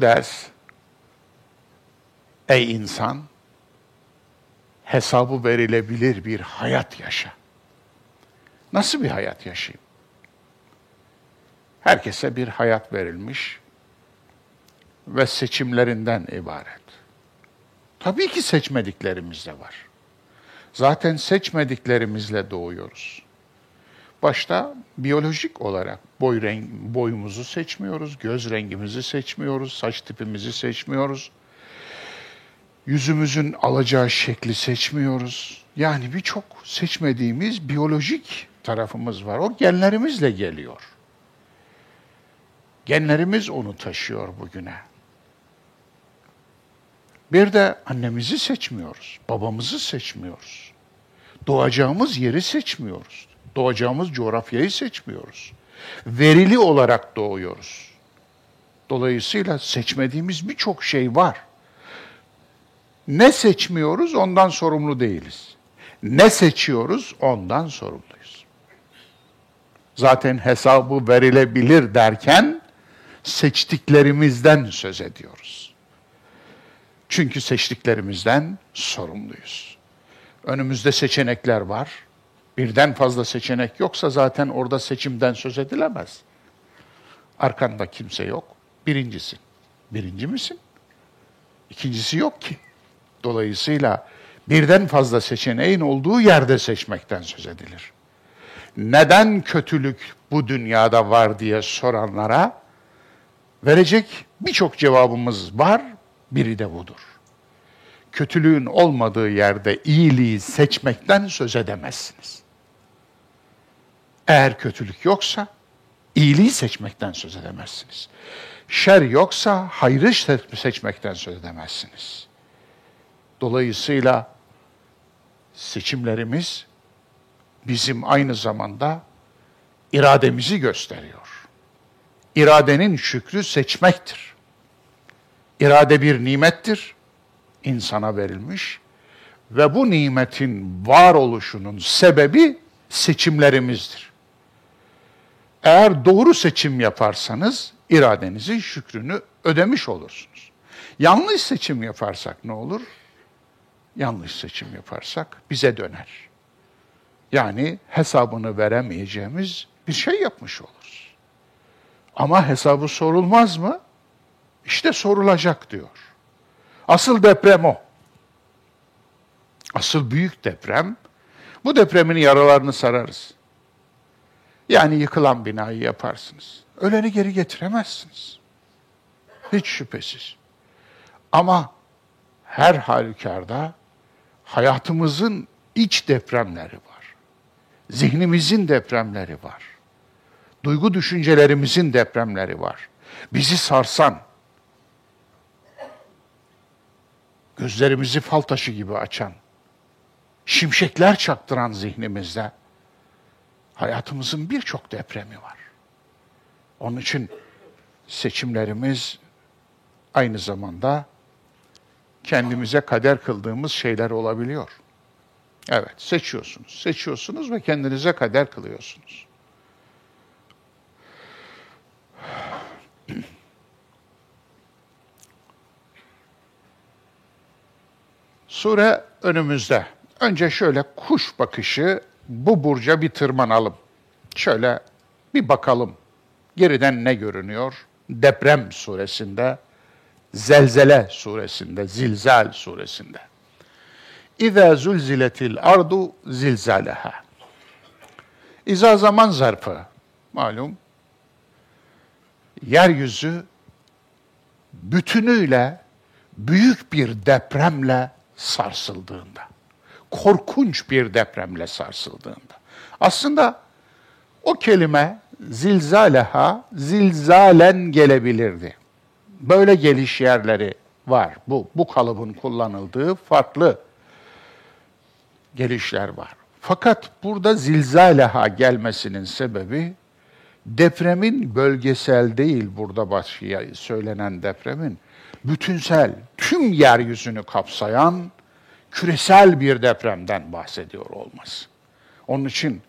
ders, ey insan, hesabı verilebilir bir hayat yaşa. Nasıl bir hayat yaşayayım? Herkese bir hayat verilmiş ve seçimlerinden ibaret. Tabii ki seçmediklerimiz de var. Zaten seçmediklerimizle doğuyoruz. Başta biyolojik olarak boy renk, boyumuzu seçmiyoruz, göz rengimizi seçmiyoruz, saç tipimizi seçmiyoruz. Yüzümüzün alacağı şekli seçmiyoruz. Yani birçok seçmediğimiz biyolojik tarafımız var. O genlerimizle geliyor. Genlerimiz onu taşıyor bugüne. Bir de annemizi seçmiyoruz, babamızı seçmiyoruz. Doğacağımız yeri seçmiyoruz. Doğacağımız coğrafyayı seçmiyoruz. Verili olarak doğuyoruz. Dolayısıyla seçmediğimiz birçok şey var. Ne seçmiyoruz ondan sorumlu değiliz. Ne seçiyoruz ondan sorumluyuz. Zaten hesabı verilebilir derken seçtiklerimizden söz ediyoruz. Çünkü seçtiklerimizden sorumluyuz. Önümüzde seçenekler var. Birden fazla seçenek yoksa zaten orada seçimden söz edilemez. Arkanda kimse yok. Birincisin. Birinci misin? İkincisi yok ki. Dolayısıyla birden fazla seçeneğin olduğu yerde seçmekten söz edilir. Neden kötülük bu dünyada var diye soranlara verecek birçok cevabımız var, biri de budur. Kötülüğün olmadığı yerde iyiliği seçmekten söz edemezsiniz. Eğer kötülük yoksa iyiliği seçmekten söz edemezsiniz. Şer yoksa hayrı seçmekten söz edemezsiniz. Dolayısıyla seçimlerimiz bizim aynı zamanda irademizi gösteriyor. İradenin şükrü seçmektir. İrade bir nimettir, insana verilmiş ve bu nimetin varoluşunun sebebi seçimlerimizdir. Eğer doğru seçim yaparsanız iradenizin şükrünü ödemiş olursunuz. Yanlış seçim yaparsak ne olur? Yanlış seçim yaparsak bize döner. Yani hesabını veremeyeceğimiz bir şey yapmış oluruz. Ama hesabı sorulmaz mı? İşte sorulacak diyor. Asıl deprem o. Asıl büyük deprem. Bu depremin yaralarını sararız. Yani yıkılan binayı yaparsınız. Öleni geri getiremezsiniz. Hiç şüphesiz. Ama her halükarda hayatımızın iç depremleri var. Zihnimizin depremleri var. Duygu düşüncelerimizin depremleri var. Bizi sarsan, gözlerimizi fal taşı gibi açan, şimşekler çaktıran zihnimizde hayatımızın birçok depremi var. Onun için seçimlerimiz aynı zamanda kendimize kader kıldığımız şeyler olabiliyor. Evet, seçiyorsunuz. Seçiyorsunuz ve kendinize kader kılıyorsunuz. Sure önümüzde. Önce şöyle kuş bakışı bu burca bir tırmanalım. Şöyle bir bakalım. Geriden ne görünüyor? Deprem suresinde, Zelzele suresinde, Zilzal suresinde. İza zulziletil ardu zilzaleha. İza zaman zarfı. Malum yeryüzü bütünüyle büyük bir depremle sarsıldığında, korkunç bir depremle sarsıldığında. Aslında o kelime zilzaleha, zilzalen gelebilirdi. Böyle geliş yerleri var. Bu, bu kalıbın kullanıldığı farklı gelişler var. Fakat burada zilzaleha gelmesinin sebebi depremin bölgesel değil burada başlığa söylenen depremin bütünsel, tüm yeryüzünü kapsayan küresel bir depremden bahsediyor olması. Onun için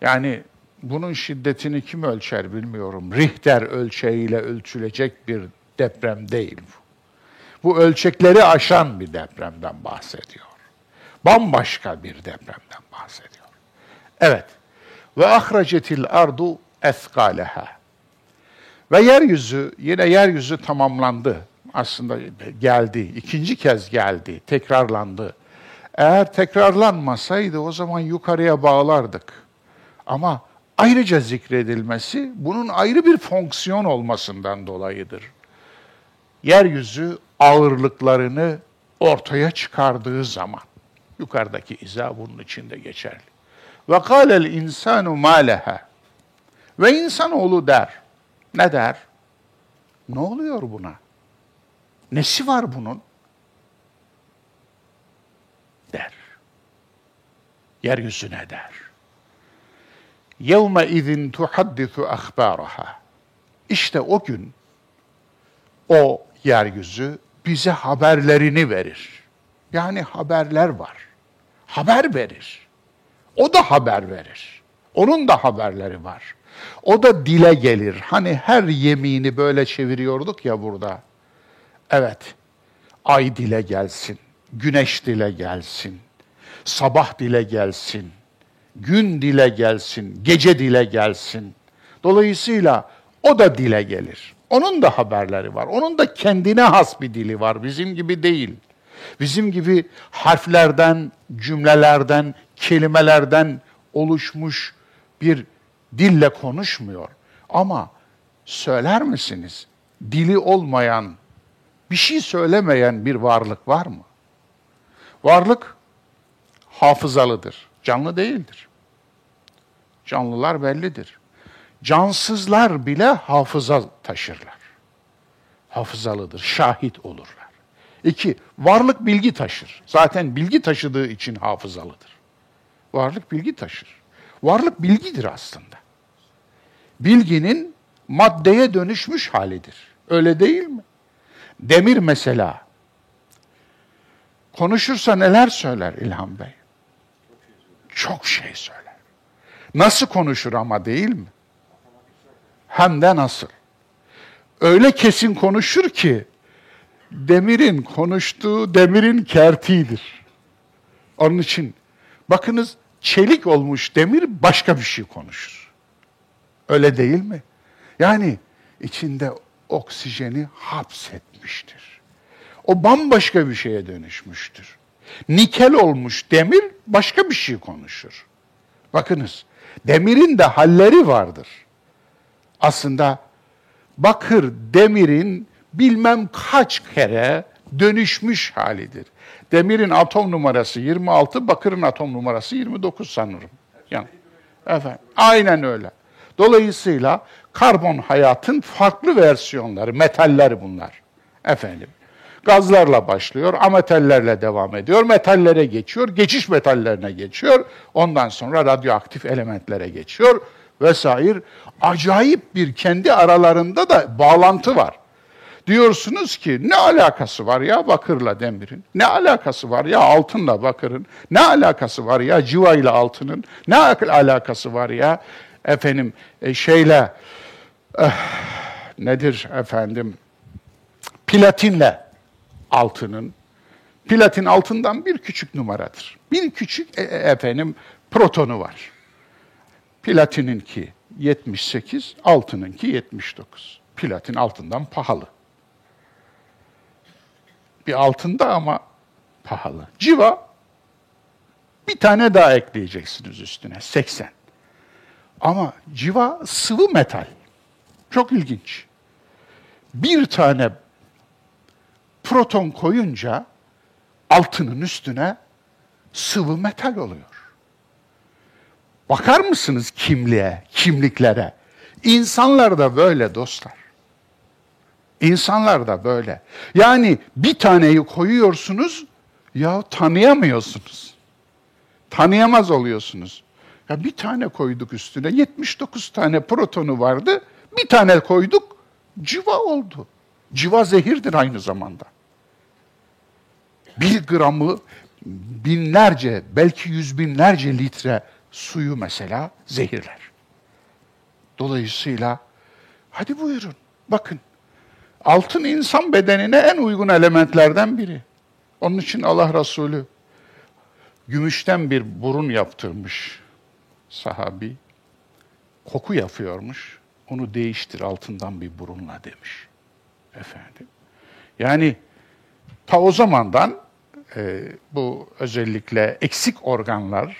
yani bunun şiddetini kim ölçer bilmiyorum. Richter ölçeğiyle ölçülecek bir deprem değil bu. Bu ölçekleri aşan bir depremden bahsediyor. Bambaşka bir depremden bahsediyor. Evet. Ve ahracetil ardu ethkaleha. Ve yeryüzü, yine yeryüzü tamamlandı. Aslında geldi, ikinci kez geldi, tekrarlandı. Eğer tekrarlanmasaydı o zaman yukarıya bağlardık. Ama ayrıca zikredilmesi bunun ayrı bir fonksiyon olmasından dolayıdır. Yeryüzü ağırlıklarını ortaya çıkardığı zaman, yukarıdaki izah bunun içinde geçerli. Ve kâlel insanu mâleha. Ve insanoğlu der. Ne der? Ne oluyor buna? Nesi var bunun? Der yeryüzüne der. Yevme izin tuhaddisu ahbaraha. İşte o gün o yeryüzü bize haberlerini verir. Yani haberler var. Haber verir. O da haber verir. Onun da haberleri var. O da dile gelir. Hani her yemini böyle çeviriyorduk ya burada. Evet. Ay dile gelsin. Güneş dile gelsin sabah dile gelsin, gün dile gelsin, gece dile gelsin. Dolayısıyla o da dile gelir. Onun da haberleri var. Onun da kendine has bir dili var. Bizim gibi değil. Bizim gibi harflerden, cümlelerden, kelimelerden oluşmuş bir dille konuşmuyor. Ama söyler misiniz? Dili olmayan, bir şey söylemeyen bir varlık var mı? Varlık hafızalıdır, canlı değildir. Canlılar bellidir. Cansızlar bile hafıza taşırlar. Hafızalıdır, şahit olurlar. İki, varlık bilgi taşır. Zaten bilgi taşıdığı için hafızalıdır. Varlık bilgi taşır. Varlık bilgidir aslında. Bilginin maddeye dönüşmüş halidir. Öyle değil mi? Demir mesela. Konuşursa neler söyler İlhan Bey? Çok şey söyler. Nasıl konuşur ama değil mi? Hem de nasıl. Öyle kesin konuşur ki demirin konuştuğu demirin kertiğidir. Onun için bakınız çelik olmuş demir başka bir şey konuşur. Öyle değil mi? Yani içinde oksijeni hapsetmiştir. O bambaşka bir şeye dönüşmüştür. Nikel olmuş demir başka bir şey konuşur. Bakınız, demirin de halleri vardır. Aslında bakır demirin bilmem kaç kere dönüşmüş halidir. Demirin atom numarası 26, bakırın atom numarası 29 sanırım. Yani, efendim, aynen öyle. Dolayısıyla karbon hayatın farklı versiyonları, metalleri bunlar. Efendim, gazlarla başlıyor, ametallerle devam ediyor, metallere geçiyor, geçiş metallerine geçiyor, ondan sonra radyoaktif elementlere geçiyor vesaire. Acayip bir kendi aralarında da bağlantı var. Diyorsunuz ki ne alakası var ya bakırla demirin? Ne alakası var ya altınla bakırın? Ne alakası var ya civa ile altının? Ne alakası var ya efendim e, şeyle eh, nedir efendim platinle altının? Platin altından bir küçük numaradır. Bir küçük e, e efendim protonu var. Platininki 78, altınınki 79. Platin altından pahalı. Bir altında ama pahalı. Civa bir tane daha ekleyeceksiniz üstüne 80. Ama civa sıvı metal. Çok ilginç. Bir tane proton koyunca altının üstüne sıvı metal oluyor. Bakar mısınız kimliğe, kimliklere? İnsanlar da böyle dostlar. İnsanlar da böyle. Yani bir taneyi koyuyorsunuz, ya tanıyamıyorsunuz. Tanıyamaz oluyorsunuz. Ya bir tane koyduk üstüne, 79 tane protonu vardı, bir tane koyduk, civa oldu. Civa zehirdir aynı zamanda. Bir gramı binlerce, belki yüz binlerce litre suyu mesela zehirler. Dolayısıyla hadi buyurun, bakın Altın insan bedenine en uygun elementlerden biri. Onun için Allah Resulü gümüşten bir burun yaptırmış sahabi. Koku yapıyormuş. Onu değiştir altından bir burunla demiş. Efendim. Yani ta o zamandan e, bu özellikle eksik organlar,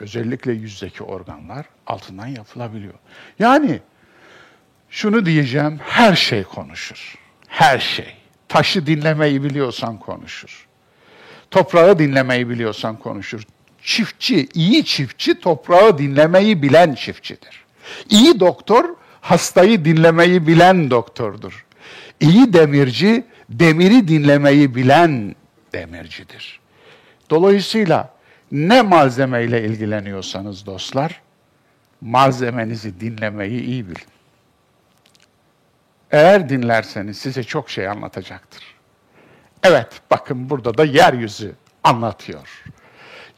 özellikle yüzdeki organlar altından yapılabiliyor. Yani şunu diyeceğim, her şey konuşur. Her şey. Taşı dinlemeyi biliyorsan konuşur. Toprağı dinlemeyi biliyorsan konuşur. Çiftçi, iyi çiftçi toprağı dinlemeyi bilen çiftçidir. İyi doktor hastayı dinlemeyi bilen doktordur. İyi demirci demiri dinlemeyi bilen demircidir. Dolayısıyla ne malzemeyle ilgileniyorsanız dostlar, malzemenizi dinlemeyi iyi bilin. Eğer dinlerseniz size çok şey anlatacaktır. Evet, bakın burada da yeryüzü anlatıyor.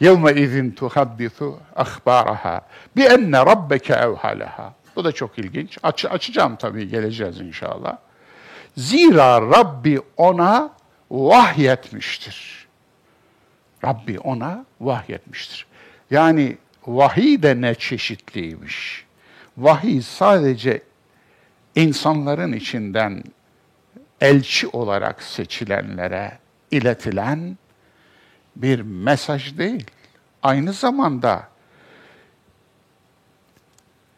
يَوْمَ اِذٍ تُحَدِّثُ اَخْبَارَهَا بِاَنَّ رَبَّكَ اَوْهَلَهَا Bu da çok ilginç. Aç, açacağım tabii, geleceğiz inşallah. Zira Rabbi ona vahyetmiştir. Rabbi ona vahyetmiştir. Yani vahiy de ne çeşitliymiş. Vahiy sadece insanların içinden elçi olarak seçilenlere iletilen bir mesaj değil. Aynı zamanda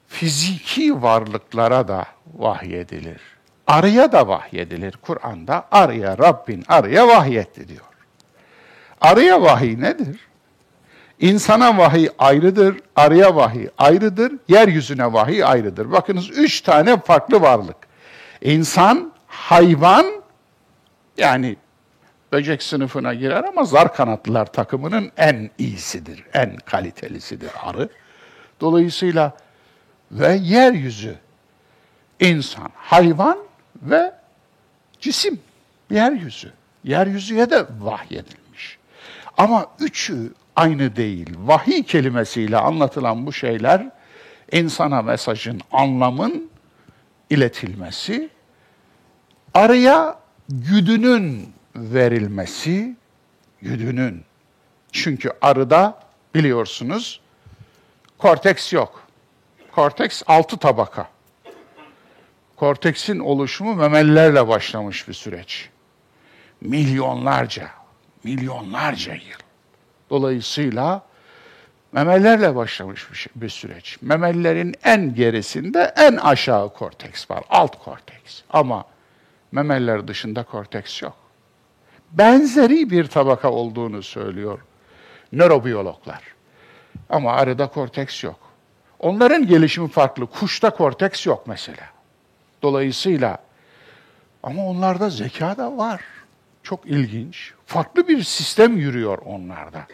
fiziki varlıklara da vahyedilir. Arıya da vahyedilir. Kur'an'da arıya Rabbin arıya vahyetti diyor. Arıya vahiy nedir? İnsana vahiy ayrıdır, arıya vahiy ayrıdır, yeryüzüne vahiy ayrıdır. Bakınız üç tane farklı varlık. İnsan, hayvan, yani böcek sınıfına girer ama zar kanatlılar takımının en iyisidir, en kalitelisidir arı. Dolayısıyla ve yeryüzü, insan, hayvan ve cisim, yeryüzü. Yeryüzüye de vahyedilmiş. Ama üçü aynı değil. Vahiy kelimesiyle anlatılan bu şeyler insana mesajın, anlamın iletilmesi, araya güdünün verilmesi, güdünün. Çünkü arıda biliyorsunuz korteks yok. Korteks altı tabaka. Korteksin oluşumu memelilerle başlamış bir süreç. Milyonlarca, milyonlarca yıl. Dolayısıyla memelerle başlamış bir, şey, süreç. Memelilerin en gerisinde en aşağı korteks var, alt korteks. Ama memeliler dışında korteks yok. Benzeri bir tabaka olduğunu söylüyor nörobiyologlar. Ama arada korteks yok. Onların gelişimi farklı. Kuşta korteks yok mesela. Dolayısıyla ama onlarda zeka da var. Çok ilginç. Farklı bir sistem yürüyor onlarda.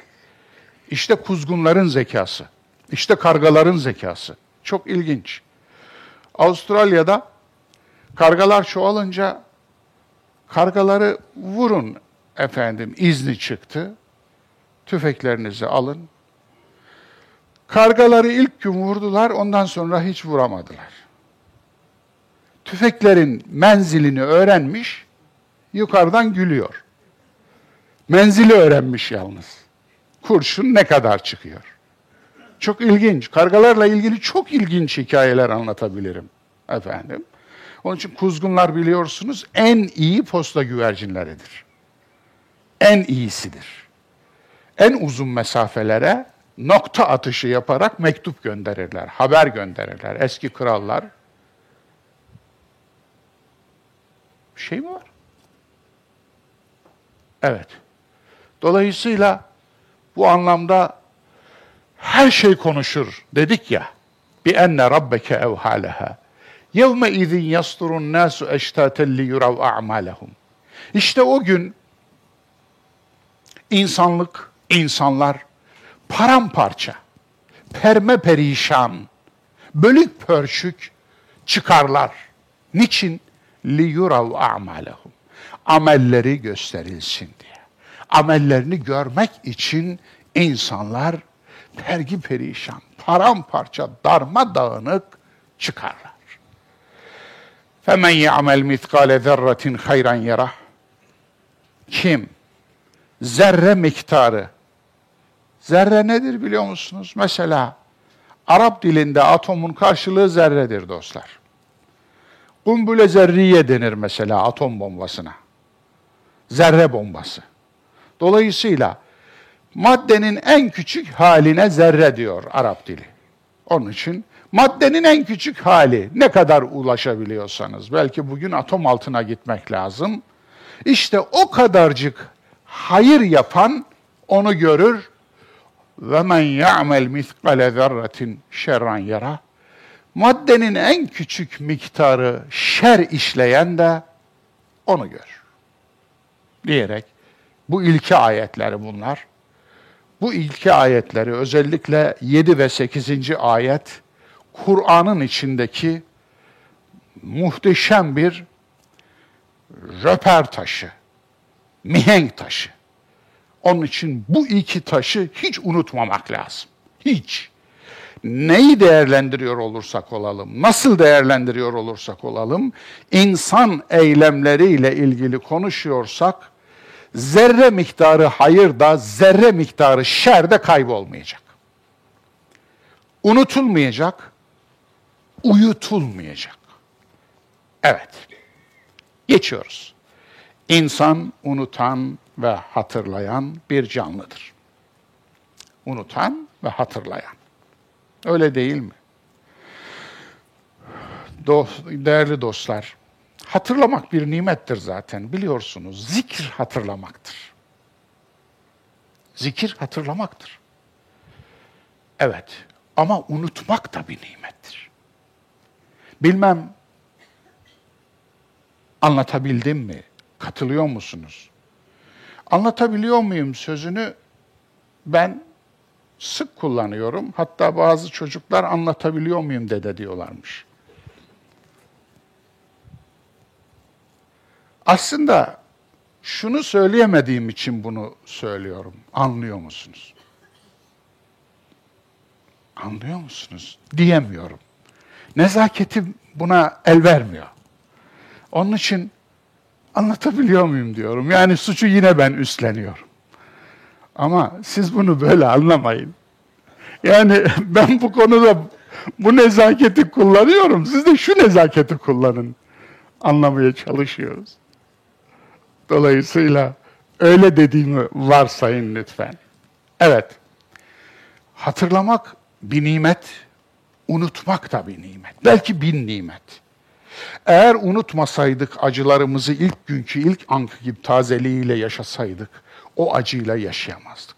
İşte kuzgunların zekası. İşte kargaların zekası. Çok ilginç. Avustralya'da kargalar çoğalınca kargaları vurun efendim izni çıktı. Tüfeklerinizi alın. Kargaları ilk gün vurdular, ondan sonra hiç vuramadılar. Tüfeklerin menzilini öğrenmiş, yukarıdan gülüyor. Menzili öğrenmiş yalnız. Kurşun ne kadar çıkıyor? Çok ilginç. Kargalarla ilgili çok ilginç hikayeler anlatabilirim efendim. Onun için kuzgunlar biliyorsunuz en iyi posta güvercinleridir. En iyisidir. En uzun mesafelere nokta atışı yaparak mektup gönderirler, haber gönderirler. Eski krallar. Bir şey mi var? Evet. Dolayısıyla bu anlamda her şey konuşur dedik ya. Bi enne rabbeke evhaleha. Yevme izin yasturun nasu eştaten li yurav a'malehum. İşte o gün insanlık, insanlar paramparça, perme perişan, bölük pörşük çıkarlar. Niçin? Li yurav a'malehum. Amelleri gösterilsin diye amellerini görmek için insanlar pergi perişan, paramparça, darma dağınık çıkarlar. فَمَنْ يَعْمَلْ مِثْقَالَ ذَرَّةٍ خَيْرًا يَرَهُ Kim zerre miktarı, zerre nedir biliyor musunuz? Mesela Arap dilinde atomun karşılığı zerredir dostlar. Kumbule zerriye denir mesela atom bombasına. Zerre bombası. Dolayısıyla maddenin en küçük haline zerre diyor Arap dili. Onun için maddenin en küçük hali ne kadar ulaşabiliyorsanız belki bugün atom altına gitmek lazım. İşte o kadarcık hayır yapan onu görür. Ve men ya'mel miskale zerretin şerran yara. Maddenin en küçük miktarı şer işleyen de onu gör. Diyerek bu ilki ayetleri bunlar. Bu ilki ayetleri özellikle 7 ve 8. ayet Kur'an'ın içindeki muhteşem bir röper taşı, mihenk taşı. Onun için bu iki taşı hiç unutmamak lazım. Hiç. Neyi değerlendiriyor olursak olalım, nasıl değerlendiriyor olursak olalım, insan eylemleriyle ilgili konuşuyorsak, zerre miktarı hayır da, zerre miktarı şer de kaybolmayacak. Unutulmayacak, uyutulmayacak. Evet, geçiyoruz. İnsan unutan ve hatırlayan bir canlıdır. Unutan ve hatırlayan. Öyle değil mi? Do değerli dostlar, hatırlamak bir nimettir zaten biliyorsunuz. Zikir hatırlamaktır. Zikir hatırlamaktır. Evet ama unutmak da bir nimettir. Bilmem anlatabildim mi? Katılıyor musunuz? Anlatabiliyor muyum sözünü ben sık kullanıyorum. Hatta bazı çocuklar anlatabiliyor muyum dede diyorlarmış. Aslında şunu söyleyemediğim için bunu söylüyorum. Anlıyor musunuz? Anlıyor musunuz? Diyemiyorum. Nezaketim buna el vermiyor. Onun için anlatabiliyor muyum diyorum. Yani suçu yine ben üstleniyorum. Ama siz bunu böyle anlamayın. Yani ben bu konuda bu nezaketi kullanıyorum. Siz de şu nezaketi kullanın. Anlamaya çalışıyoruz. Dolayısıyla öyle dediğimi varsayın lütfen. Evet. Hatırlamak bir nimet, unutmak da bir nimet. Belki bin nimet. Eğer unutmasaydık acılarımızı ilk günkü ilk anki gibi tazeliğiyle yaşasaydık, o acıyla yaşayamazdık.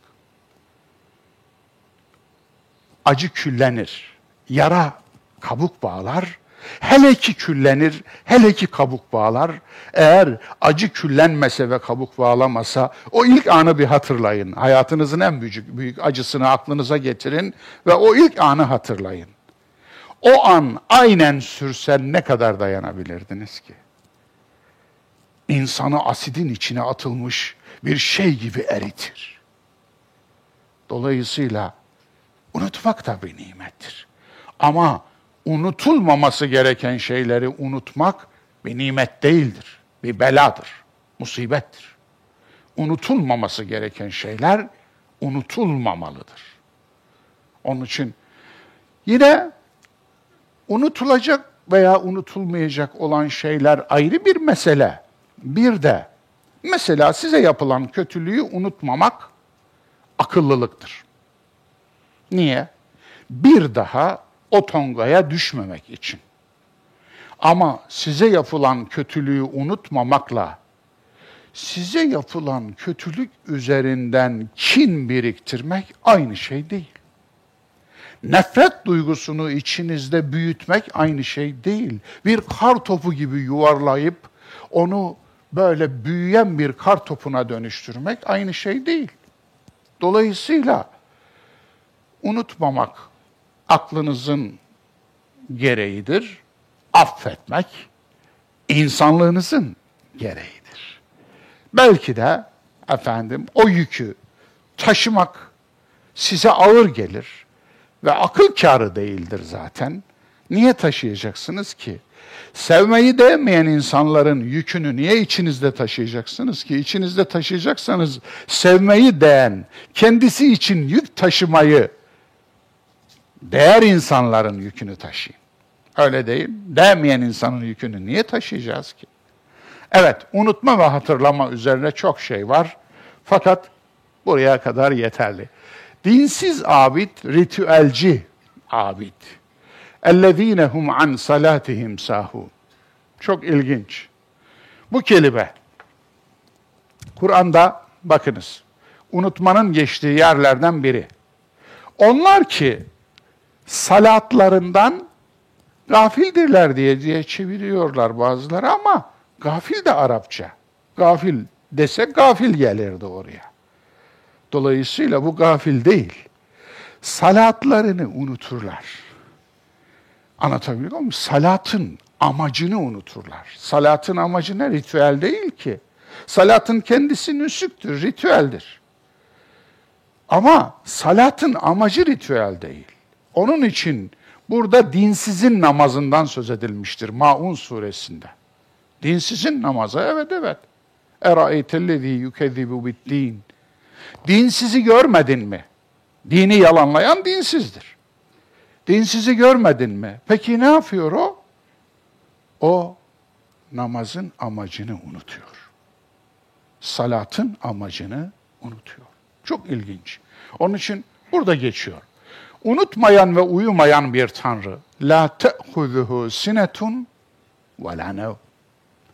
Acı küllenir, yara kabuk bağlar, hele ki küllenir, hele ki kabuk bağlar. Eğer acı küllenmese ve kabuk bağlamasa o ilk anı bir hatırlayın. Hayatınızın en büyük, büyük acısını aklınıza getirin ve o ilk anı hatırlayın. O an aynen sürsen ne kadar dayanabilirdiniz ki? İnsanı asidin içine atılmış bir şey gibi eritir. Dolayısıyla unutmak da bir nimettir. Ama unutulmaması gereken şeyleri unutmak bir nimet değildir. Bir beladır, musibettir. Unutulmaması gereken şeyler unutulmamalıdır. Onun için yine unutulacak veya unutulmayacak olan şeyler ayrı bir mesele. Bir de mesela size yapılan kötülüğü unutmamak akıllılıktır. Niye? Bir daha o tongaya düşmemek için. Ama size yapılan kötülüğü unutmamakla size yapılan kötülük üzerinden kin biriktirmek aynı şey değil. Nefret duygusunu içinizde büyütmek aynı şey değil. Bir kar topu gibi yuvarlayıp onu böyle büyüyen bir kar topuna dönüştürmek aynı şey değil. Dolayısıyla unutmamak aklınızın gereğidir. Affetmek insanlığınızın gereğidir. Belki de efendim o yükü taşımak size ağır gelir ve akıl kârı değildir zaten. Niye taşıyacaksınız ki? Sevmeyi değmeyen insanların yükünü niye içinizde taşıyacaksınız ki? İçinizde taşıyacaksanız sevmeyi değen, kendisi için yük taşımayı değer insanların yükünü taşıyın. Öyle değil. Değmeyen insanın yükünü niye taşıyacağız ki? Evet, unutma ve hatırlama üzerine çok şey var. Fakat buraya kadar yeterli. Dinsiz abid, ritüelci abid. اَلَّذ۪ينَ هُمْ عَنْ صَلَاتِهِمْ سَاهُونَ Çok ilginç. Bu kelime, Kur'an'da bakınız, unutmanın geçtiği yerlerden biri. Onlar ki salatlarından gafildirler diye diye çeviriyorlar bazıları ama gafil de Arapça. Gafil dese gafil gelirdi oraya. Dolayısıyla bu gafil değil. Salatlarını unuturlar. Anlatabiliyor muyum? Salatın amacını unuturlar. Salatın amacı ne? Ritüel değil ki. Salatın kendisi nüsüktür, ritüeldir. Ama salatın amacı ritüel değil. Onun için burada dinsizin namazından söz edilmiştir Maun suresinde. Dinsizin namazı, evet evet. Eraeytellezî yükezzibu bid-din. Dinsizi görmedin mi? Dini yalanlayan dinsizdir. Dinsizi görmedin mi? Peki ne yapıyor o? O namazın amacını unutuyor. Salatın amacını unutuyor. Çok ilginç. Onun için burada geçiyor. Unutmayan ve uyumayan bir Tanrı. La te'huzuhu sinetun ve la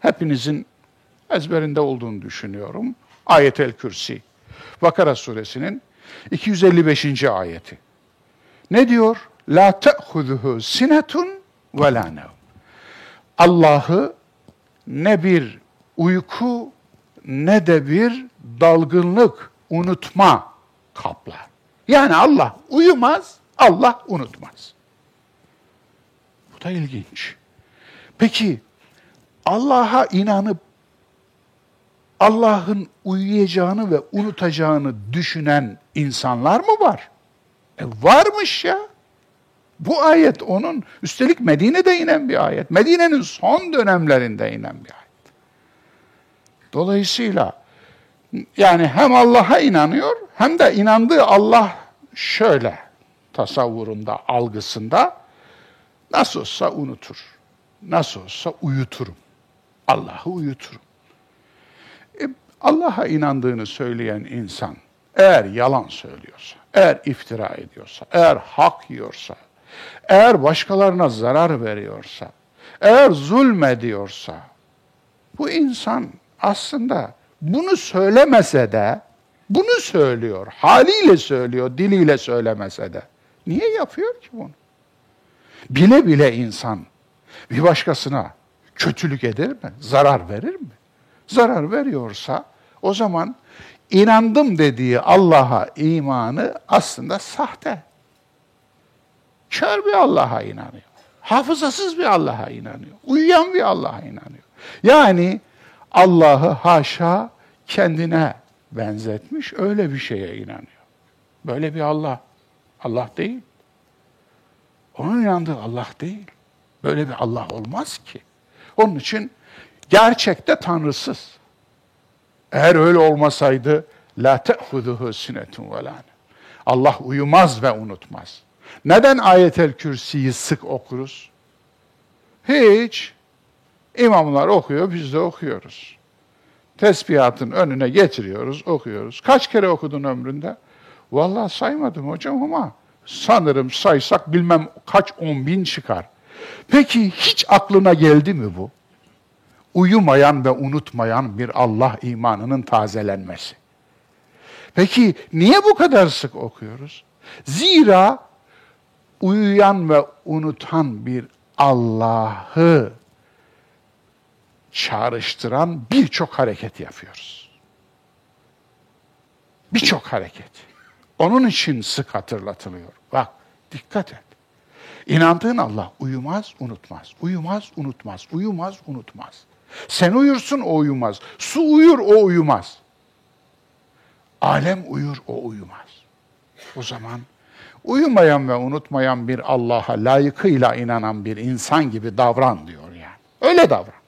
Hepinizin ezberinde olduğunu düşünüyorum. Ayet-el Kürsi. Vakara suresinin 255. ayeti. Ne diyor? La te'huzuhu sinetun ve la Allah'ı ne bir uyku ne de bir dalgınlık, unutma kaplar. Yani Allah uyumaz, Allah unutmaz. Bu da ilginç. Peki Allah'a inanıp Allah'ın uyuyacağını ve unutacağını düşünen insanlar mı var? E varmış ya. Bu ayet onun, üstelik Medine'de inen bir ayet. Medine'nin son dönemlerinde inen bir ayet. Dolayısıyla yani hem Allah'a inanıyor hem de inandığı Allah şöyle tasavvurunda, algısında nasıl olsa unutur. Nasıl olsa uyuturum. Allah'ı uyuturum. E, Allah'a inandığını söyleyen insan eğer yalan söylüyorsa, eğer iftira ediyorsa, eğer hak yiyorsa, eğer başkalarına zarar veriyorsa, eğer zulmediyorsa, bu insan aslında bunu söylemese de, bunu söylüyor, haliyle söylüyor, diliyle söylemese de. Niye yapıyor ki bunu? Bile bile insan bir başkasına kötülük eder mi? Zarar verir mi? Zarar veriyorsa o zaman inandım dediği Allah'a imanı aslında sahte. Kör bir Allah'a inanıyor. Hafızasız bir Allah'a inanıyor. Uyuyan bir Allah'a inanıyor. Yani Allah'ı haşa kendine benzetmiş, öyle bir şeye inanıyor. Böyle bir Allah. Allah değil. Onun inandığı Allah değil. Böyle bir Allah olmaz ki. Onun için gerçekte tanrısız. Eğer öyle olmasaydı la te'huduhu sinetun ve Allah uyumaz ve unutmaz. Neden ayetel kürsiyi sık okuruz? Hiç. İmamlar okuyor, biz de okuyoruz. Tesbihatın önüne getiriyoruz, okuyoruz. Kaç kere okudun ömründe? Vallahi saymadım hocam ama sanırım saysak bilmem kaç on bin çıkar. Peki hiç aklına geldi mi bu? Uyumayan ve unutmayan bir Allah imanının tazelenmesi. Peki niye bu kadar sık okuyoruz? Zira uyuyan ve unutan bir Allah'ı çağrıştıran birçok hareket yapıyoruz. Birçok hareket. Onun için sık hatırlatılıyor. Bak, dikkat et. İnandığın Allah uyumaz, unutmaz. Uyumaz, unutmaz. Uyumaz, unutmaz. Sen uyursun, o uyumaz. Su uyur, o uyumaz. Alem uyur, o uyumaz. O zaman uyumayan ve unutmayan bir Allah'a layıkıyla inanan bir insan gibi davran diyor Öyle davran.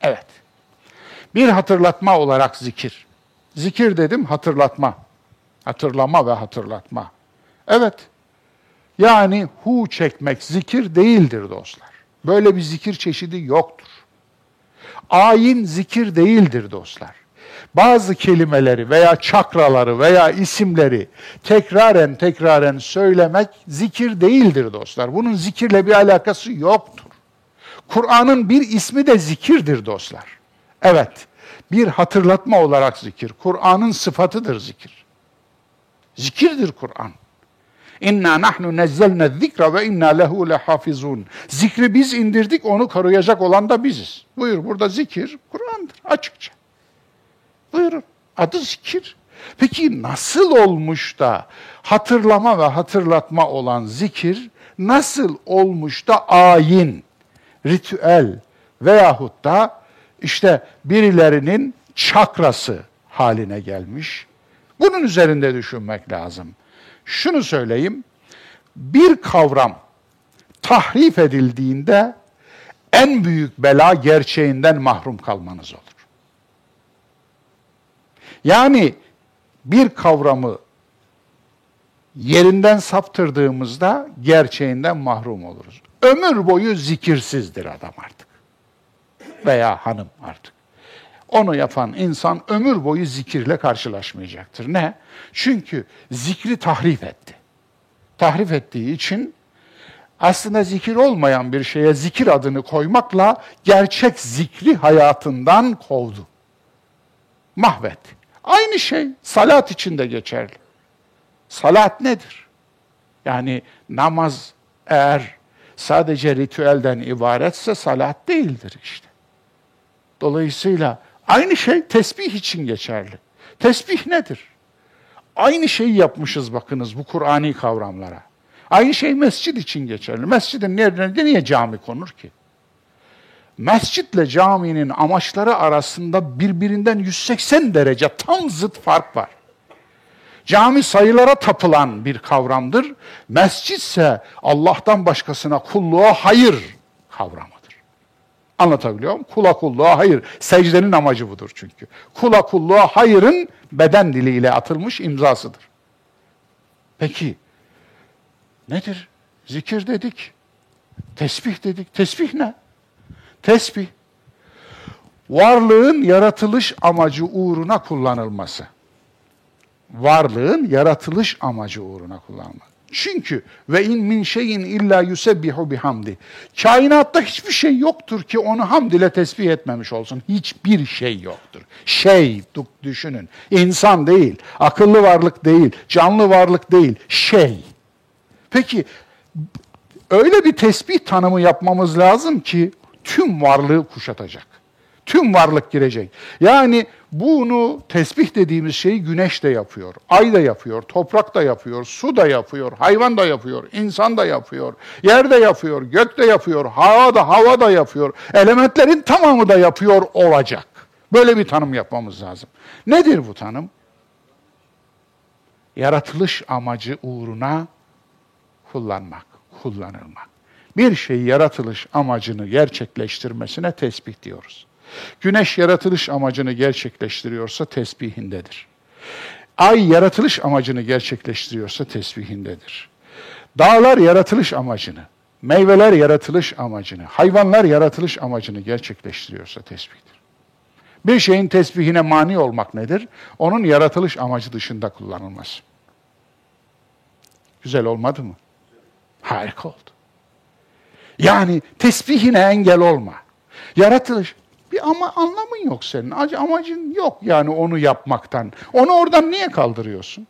Evet. Bir hatırlatma olarak zikir. Zikir dedim hatırlatma. Hatırlama ve hatırlatma. Evet. Yani hu çekmek zikir değildir dostlar. Böyle bir zikir çeşidi yoktur. Ayin zikir değildir dostlar. Bazı kelimeleri veya çakraları veya isimleri tekraren tekraren söylemek zikir değildir dostlar. Bunun zikirle bir alakası yoktur. Kur'an'ın bir ismi de zikirdir dostlar. Evet, bir hatırlatma olarak zikir. Kur'an'ın sıfatıdır zikir. Zikirdir Kur'an. İnna nahnu nezzelne zikra ve inna lehu lehafizun. Zikri biz indirdik, onu koruyacak olan da biziz. Buyur burada zikir Kur'an'dır açıkça. Buyurun. Adı zikir. Peki nasıl olmuş da hatırlama ve hatırlatma olan zikir nasıl olmuş da ayin, ritüel veyahut da işte birilerinin çakrası haline gelmiş. Bunun üzerinde düşünmek lazım. Şunu söyleyeyim, bir kavram tahrif edildiğinde en büyük bela gerçeğinden mahrum kalmanız olur. Yani bir kavramı yerinden saptırdığımızda gerçeğinden mahrum oluruz. Ömür boyu zikirsizdir adam artık. Veya hanım artık. Onu yapan insan ömür boyu zikirle karşılaşmayacaktır. Ne? Çünkü zikri tahrif etti. Tahrif ettiği için aslında zikir olmayan bir şeye zikir adını koymakla gerçek zikri hayatından kovdu. Mahvetti. Aynı şey salat için de geçerli. Salat nedir? Yani namaz eğer sadece ritüelden ibaretse salat değildir işte. Dolayısıyla aynı şey tesbih için geçerli. Tesbih nedir? Aynı şeyi yapmışız bakınız bu Kur'ani kavramlara. Aynı şey mescid için geçerli. Mescidin nerede niye cami konur ki? Mescitle caminin amaçları arasında birbirinden 180 derece tam zıt fark var. Cami sayılara tapılan bir kavramdır. Mescit ise Allah'tan başkasına kulluğa hayır kavramıdır. Anlatabiliyor muyum? Kula kulluğa hayır. Secdenin amacı budur çünkü. Kula kulluğa hayırın beden diliyle atılmış imzasıdır. Peki nedir? Zikir dedik. Tesbih dedik. Tesbih ne? Tesbih, varlığın yaratılış amacı uğruna kullanılması. Varlığın yaratılış amacı uğruna kullanılması. Çünkü ve in min şeyin illa yusebbihu bihamdi. Kainatta hiçbir şey yoktur ki onu hamd ile tesbih etmemiş olsun. Hiçbir şey yoktur. Şey düşünün. İnsan değil, akıllı varlık değil, canlı varlık değil, şey. Peki öyle bir tesbih tanımı yapmamız lazım ki tüm varlığı kuşatacak. Tüm varlık girecek. Yani bunu tesbih dediğimiz şeyi güneş de yapıyor, ay da yapıyor, toprak da yapıyor, su da yapıyor, hayvan da yapıyor, insan da yapıyor, yer de yapıyor, gök de yapıyor, hava da hava da yapıyor. Elementlerin tamamı da yapıyor olacak. Böyle bir tanım yapmamız lazım. Nedir bu tanım? Yaratılış amacı uğruna kullanmak, kullanılmak bir şeyi yaratılış amacını gerçekleştirmesine tesbih diyoruz. Güneş yaratılış amacını gerçekleştiriyorsa tesbihindedir. Ay yaratılış amacını gerçekleştiriyorsa tesbihindedir. Dağlar yaratılış amacını, meyveler yaratılış amacını, hayvanlar yaratılış amacını gerçekleştiriyorsa tesbihtir. Bir şeyin tesbihine mani olmak nedir? Onun yaratılış amacı dışında kullanılması. Güzel olmadı mı? Harika oldu. Yani tesbihine engel olma. Yaratılış. Bir ama anlamın yok senin. Amacın yok yani onu yapmaktan. Onu oradan niye kaldırıyorsun?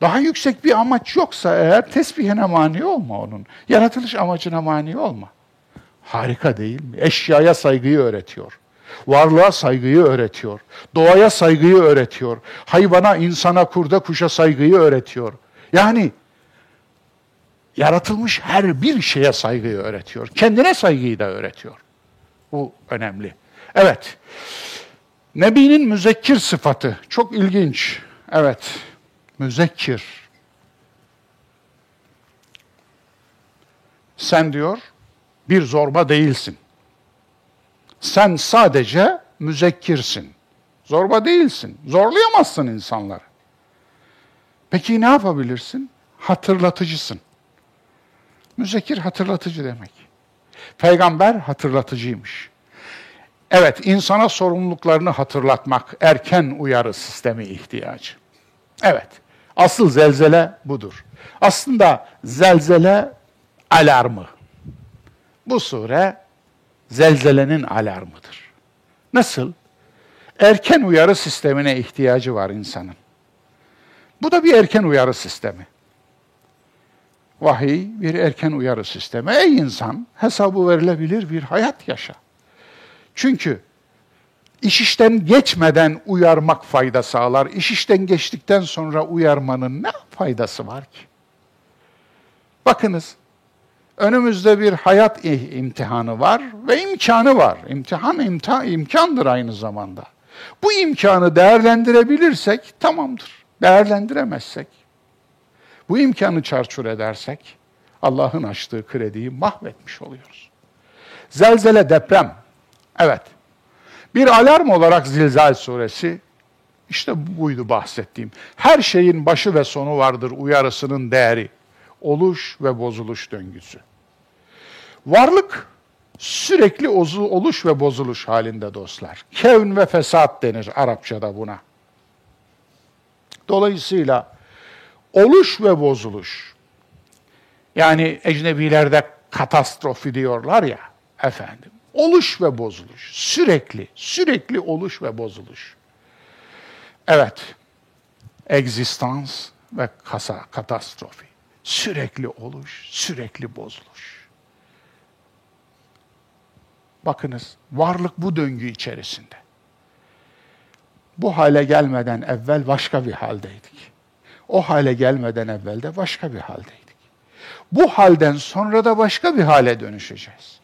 Daha yüksek bir amaç yoksa eğer tesbihine mani olma onun. Yaratılış amacına mani olma. Harika değil mi? Eşyaya saygıyı öğretiyor. Varlığa saygıyı öğretiyor. Doğaya saygıyı öğretiyor. Hayvana, insana, kurda, kuşa saygıyı öğretiyor. Yani yaratılmış her bir şeye saygıyı öğretiyor. Kendine saygıyı da öğretiyor. Bu önemli. Evet. Nebinin müzekkir sıfatı çok ilginç. Evet. Müzekkir. Sen diyor bir zorba değilsin. Sen sadece müzekkirsin. Zorba değilsin. Zorlayamazsın insanları. Peki ne yapabilirsin? Hatırlatıcısın. Müzekir hatırlatıcı demek. Peygamber hatırlatıcıymış. Evet, insana sorumluluklarını hatırlatmak, erken uyarı sistemi ihtiyacı. Evet, asıl zelzele budur. Aslında zelzele alarmı. Bu sure zelzelenin alarmıdır. Nasıl? Erken uyarı sistemine ihtiyacı var insanın. Bu da bir erken uyarı sistemi. Vahiy bir erken uyarı sistemi. Ey insan, hesabı verilebilir bir hayat yaşa. Çünkü iş işten geçmeden uyarmak fayda sağlar. İş işten geçtikten sonra uyarmanın ne faydası var ki? Bakınız, önümüzde bir hayat imtihanı var ve imkanı var. İmtihan imtihan, imkandır aynı zamanda. Bu imkanı değerlendirebilirsek tamamdır. Değerlendiremezsek, bu imkanı çarçur edersek Allah'ın açtığı krediyi mahvetmiş oluyoruz. Zelzele deprem. Evet. Bir alarm olarak Zilzal suresi işte buydu bahsettiğim. Her şeyin başı ve sonu vardır uyarısının değeri. Oluş ve bozuluş döngüsü. Varlık sürekli oluş ve bozuluş halinde dostlar. Kevn ve fesat denir Arapçada buna. Dolayısıyla oluş ve bozuluş. Yani ecnebilerde katastrofi diyorlar ya efendim. Oluş ve bozuluş. Sürekli, sürekli oluş ve bozuluş. Evet, egzistans ve kasa, katastrofi. Sürekli oluş, sürekli bozuluş. Bakınız, varlık bu döngü içerisinde. Bu hale gelmeden evvel başka bir haldeydik. O hale gelmeden evvel de başka bir haldeydik. Bu halden sonra da başka bir hale dönüşeceğiz.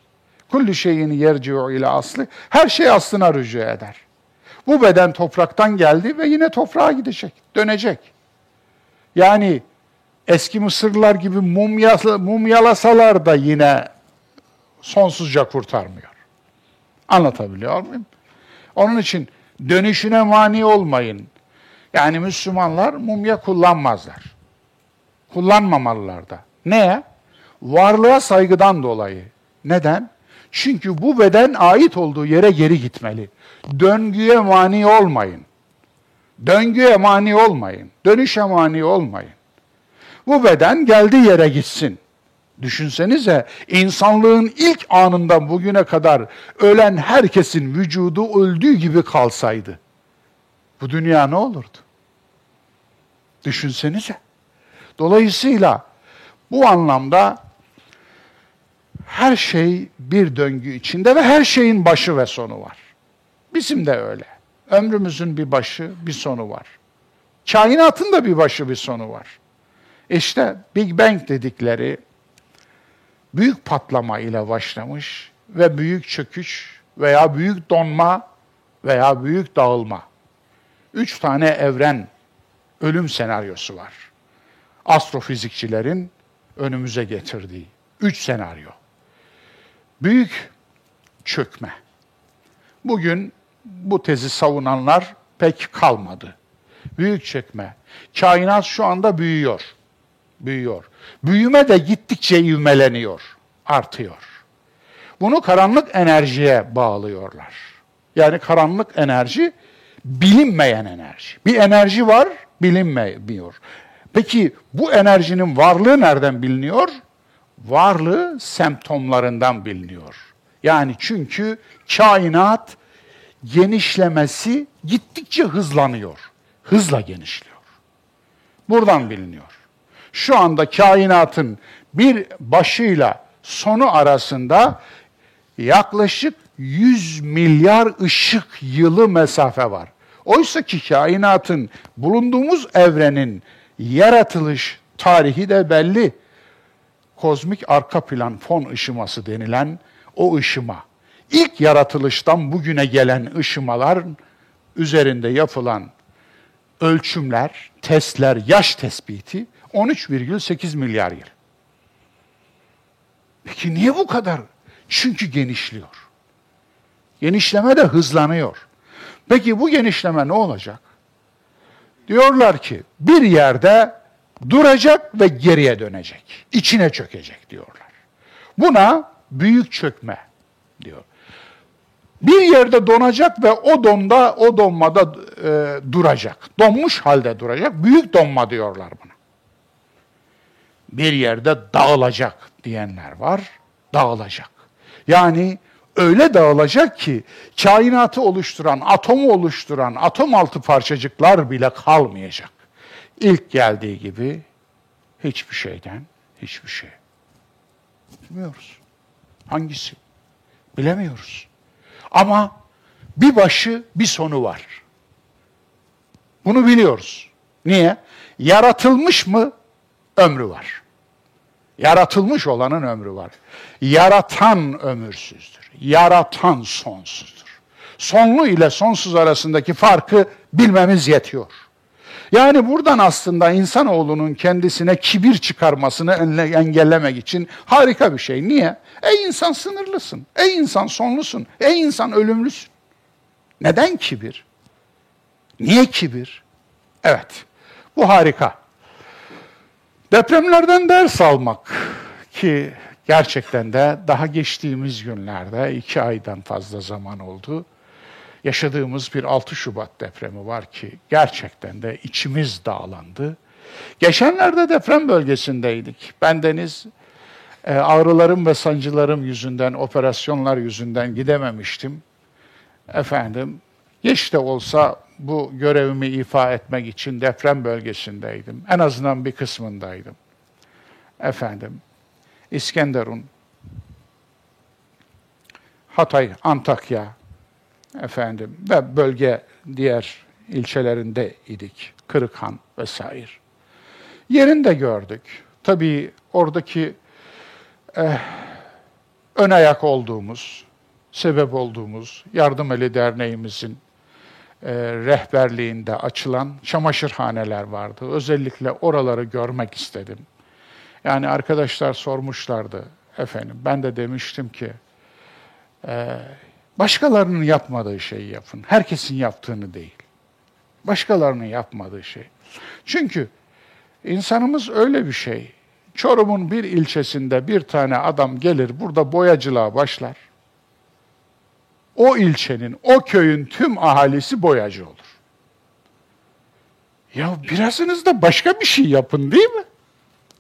Kullu şeyin yerci'u ile aslı. Her şey aslına rücu eder. Bu beden topraktan geldi ve yine toprağa gidecek, dönecek. Yani eski Mısırlılar gibi mumyalasalar da yine sonsuzca kurtarmıyor. Anlatabiliyor muyum? Onun için dönüşüne mani olmayın. Yani Müslümanlar mumya kullanmazlar. Kullanmamalılar da. Neye? Varlığa saygıdan dolayı. Neden? Çünkü bu beden ait olduğu yere geri gitmeli. Döngüye mani olmayın. Döngüye mani olmayın. Dönüşe mani olmayın. Bu beden geldiği yere gitsin. Düşünsenize insanlığın ilk anından bugüne kadar ölen herkesin vücudu öldüğü gibi kalsaydı. Bu dünya ne olurdu? Düşünsenize. Dolayısıyla bu anlamda her şey bir döngü içinde ve her şeyin başı ve sonu var. Bizim de öyle. Ömrümüzün bir başı, bir sonu var. Kainatın da bir başı, bir sonu var. İşte Big Bang dedikleri büyük patlama ile başlamış ve büyük çöküş veya büyük donma veya büyük dağılma. Üç tane evren ölüm senaryosu var. Astrofizikçilerin önümüze getirdiği üç senaryo. Büyük çökme. Bugün bu tezi savunanlar pek kalmadı. Büyük çökme. Kainat şu anda büyüyor. Büyüyor. Büyüme de gittikçe ivmeleniyor, artıyor. Bunu karanlık enerjiye bağlıyorlar. Yani karanlık enerji bilinmeyen enerji. Bir enerji var, bilinmiyor. Peki bu enerjinin varlığı nereden biliniyor? Varlığı semptomlarından biliniyor. Yani çünkü kainat genişlemesi gittikçe hızlanıyor. Hızla genişliyor. Buradan biliniyor. Şu anda kainatın bir başıyla sonu arasında yaklaşık 100 milyar ışık yılı mesafe var. Oysa ki kainatın, bulunduğumuz evrenin yaratılış tarihi de belli. Kozmik arka plan fon ışıması denilen o ışıma, ilk yaratılıştan bugüne gelen ışımalar üzerinde yapılan ölçümler, testler, yaş tespiti 13,8 milyar yıl. Peki niye bu kadar Çünkü genişliyor. Genişleme de hızlanıyor. Peki bu genişleme ne olacak? Diyorlar ki bir yerde duracak ve geriye dönecek. İçine çökecek diyorlar. Buna büyük çökme diyor. Bir yerde donacak ve o donda, o donmada e, duracak. Donmuş halde duracak. Büyük donma diyorlar buna. Bir yerde dağılacak diyenler var. Dağılacak. Yani öyle dağılacak ki kainatı oluşturan, atomu oluşturan atom altı parçacıklar bile kalmayacak. İlk geldiği gibi hiçbir şeyden hiçbir şey. Bilmiyoruz. Hangisi? Bilemiyoruz. Ama bir başı bir sonu var. Bunu biliyoruz. Niye? Yaratılmış mı ömrü var. Yaratılmış olanın ömrü var. Yaratan ömürsüzdür. Yaratan sonsuzdur. Sonlu ile sonsuz arasındaki farkı bilmemiz yetiyor. Yani buradan aslında insanoğlunun kendisine kibir çıkarmasını engellemek için harika bir şey. Niye? Ey insan sınırlısın, ey insan sonlusun, ey insan ölümlüsün. Neden kibir? Niye kibir? Evet, bu harika. Depremlerden ders almak ki gerçekten de daha geçtiğimiz günlerde iki aydan fazla zaman oldu yaşadığımız bir 6 Şubat depremi var ki gerçekten de içimiz dağlandı. Geçenlerde deprem bölgesindeydik. Bendeniz e, ağrılarım ve sancılarım yüzünden, operasyonlar yüzünden gidememiştim. Efendim, geç de olsa bu görevimi ifa etmek için deprem bölgesindeydim. En azından bir kısmındaydım. Efendim, İskenderun, Hatay, Antakya, efendim ve bölge diğer ilçelerinde idik. Kırıkhan vesaire. Yerinde gördük. Tabii oradaki eh, ön ayak olduğumuz, sebep olduğumuz Yardım Eli Derneğimizin e, rehberliğinde açılan çamaşırhaneler vardı. Özellikle oraları görmek istedim. Yani arkadaşlar sormuşlardı efendim. Ben de demiştim ki e, Başkalarının yapmadığı şeyi yapın. Herkesin yaptığını değil. Başkalarının yapmadığı şey. Çünkü insanımız öyle bir şey. Çorum'un bir ilçesinde bir tane adam gelir burada boyacılığa başlar. O ilçenin, o köyün tüm ahalisi boyacı olur. Ya birazınız da başka bir şey yapın değil mi?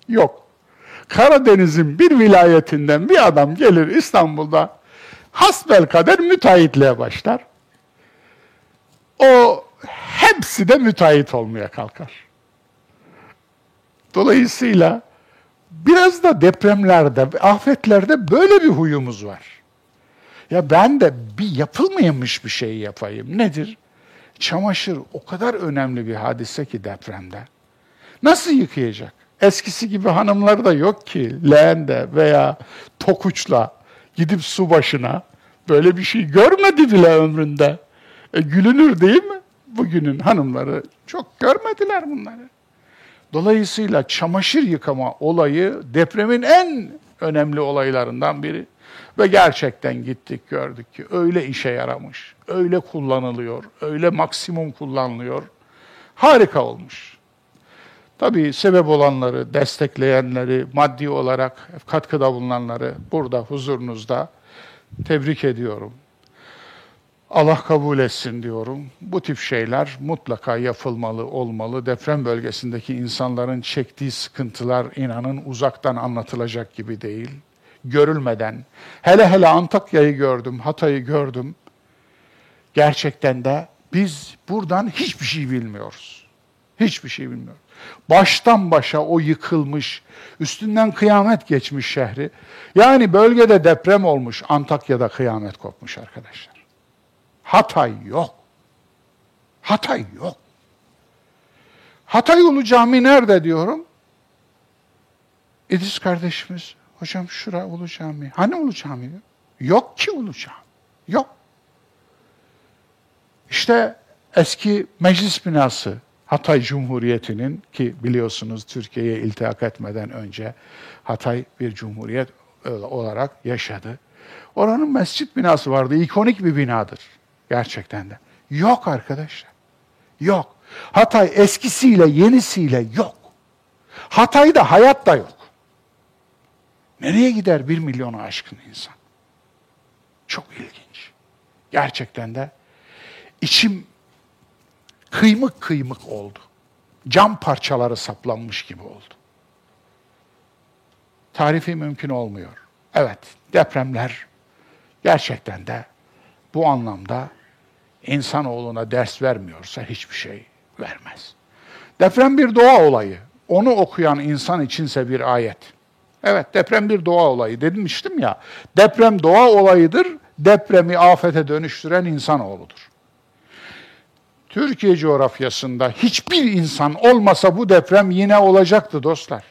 Yok. Karadeniz'in bir vilayetinden bir adam gelir İstanbul'da hasbel kader müteahhitliğe başlar. O hepsi de müteahhit olmaya kalkar. Dolayısıyla biraz da depremlerde, afetlerde böyle bir huyumuz var. Ya ben de bir yapılmayamış bir şey yapayım. Nedir? Çamaşır o kadar önemli bir hadise ki depremde. Nasıl yıkayacak? Eskisi gibi hanımlar da yok ki leğende veya tokuçla gidip su başına böyle bir şey görmedi bile ömründe. E, gülünür değil mi? Bugünün hanımları çok görmediler bunları. Dolayısıyla çamaşır yıkama olayı depremin en önemli olaylarından biri. Ve gerçekten gittik gördük ki öyle işe yaramış, öyle kullanılıyor, öyle maksimum kullanılıyor. Harika olmuş. Tabii sebep olanları, destekleyenleri, maddi olarak katkıda bulunanları burada huzurunuzda tebrik ediyorum. Allah kabul etsin diyorum. Bu tip şeyler mutlaka yapılmalı, olmalı. Deprem bölgesindeki insanların çektiği sıkıntılar inanın uzaktan anlatılacak gibi değil. Görülmeden, hele hele Antakya'yı gördüm, Hatay'ı gördüm. Gerçekten de biz buradan hiçbir şey bilmiyoruz. Hiçbir şey bilmiyoruz. Baştan başa o yıkılmış, üstünden kıyamet geçmiş şehri. Yani bölgede deprem olmuş, Antakya'da kıyamet kopmuş arkadaşlar. Hatay yok. Hatay yok. Hatay Ulu Cami nerede diyorum? İdris kardeşimiz, hocam şura Ulu Cami. Hani Ulu Cami? Yok ki Ulu Cami. Yok. İşte eski meclis binası, Hatay Cumhuriyeti'nin ki biliyorsunuz Türkiye'ye iltihak etmeden önce Hatay bir cumhuriyet olarak yaşadı. Oranın mescit binası vardı. İkonik bir binadır. Gerçekten de. Yok arkadaşlar. Yok. Hatay eskisiyle yenisiyle yok. Hatay'da hayat da yok. Nereye gider bir milyonu aşkın insan? Çok ilginç. Gerçekten de içim kıymık kıymık oldu. Cam parçaları saplanmış gibi oldu. Tarifi mümkün olmuyor. Evet, depremler gerçekten de bu anlamda insanoğluna ders vermiyorsa hiçbir şey vermez. Deprem bir doğa olayı. Onu okuyan insan içinse bir ayet. Evet, deprem bir doğa olayı demiştim ya. Deprem doğa olayıdır. Depremi afete dönüştüren insanoğludur. Türkiye coğrafyasında hiçbir insan olmasa bu deprem yine olacaktı dostlar.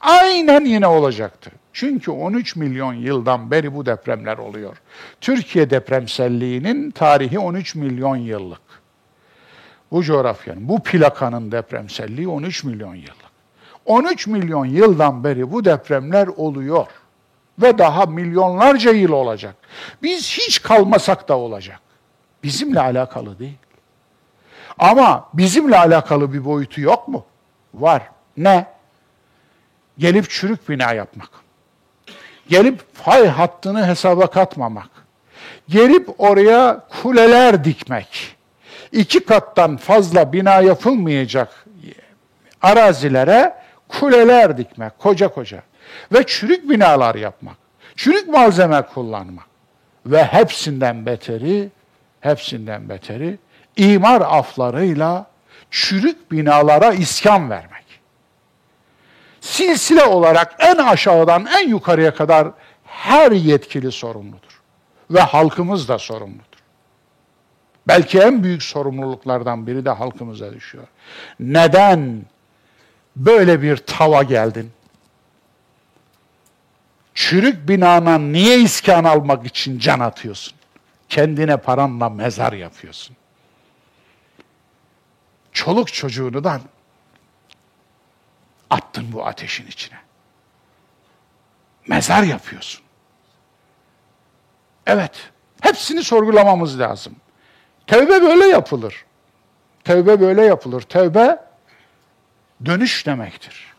Aynen yine olacaktı. Çünkü 13 milyon yıldan beri bu depremler oluyor. Türkiye depremselliğinin tarihi 13 milyon yıllık. Bu coğrafyanın, bu plakanın depremselliği 13 milyon yıllık. 13 milyon yıldan beri bu depremler oluyor. Ve daha milyonlarca yıl olacak. Biz hiç kalmasak da olacak. Bizimle alakalı değil. Ama bizimle alakalı bir boyutu yok mu? Var. Ne? Gelip çürük bina yapmak. Gelip fay hattını hesaba katmamak. Gelip oraya kuleler dikmek. İki kattan fazla bina yapılmayacak arazilere kuleler dikmek, koca koca. Ve çürük binalar yapmak. Çürük malzeme kullanmak. Ve hepsinden beteri, hepsinden beteri imar aflarıyla çürük binalara iskan vermek. Silsile olarak en aşağıdan en yukarıya kadar her yetkili sorumludur. Ve halkımız da sorumludur. Belki en büyük sorumluluklardan biri de halkımıza düşüyor. Neden böyle bir tava geldin? Çürük binana niye iskan almak için can atıyorsun? Kendine paranla mezar yapıyorsun çoluk çocuğunu da attın bu ateşin içine. Mezar yapıyorsun. Evet, hepsini sorgulamamız lazım. Tevbe böyle yapılır. Tevbe böyle yapılır. Tevbe dönüş demektir.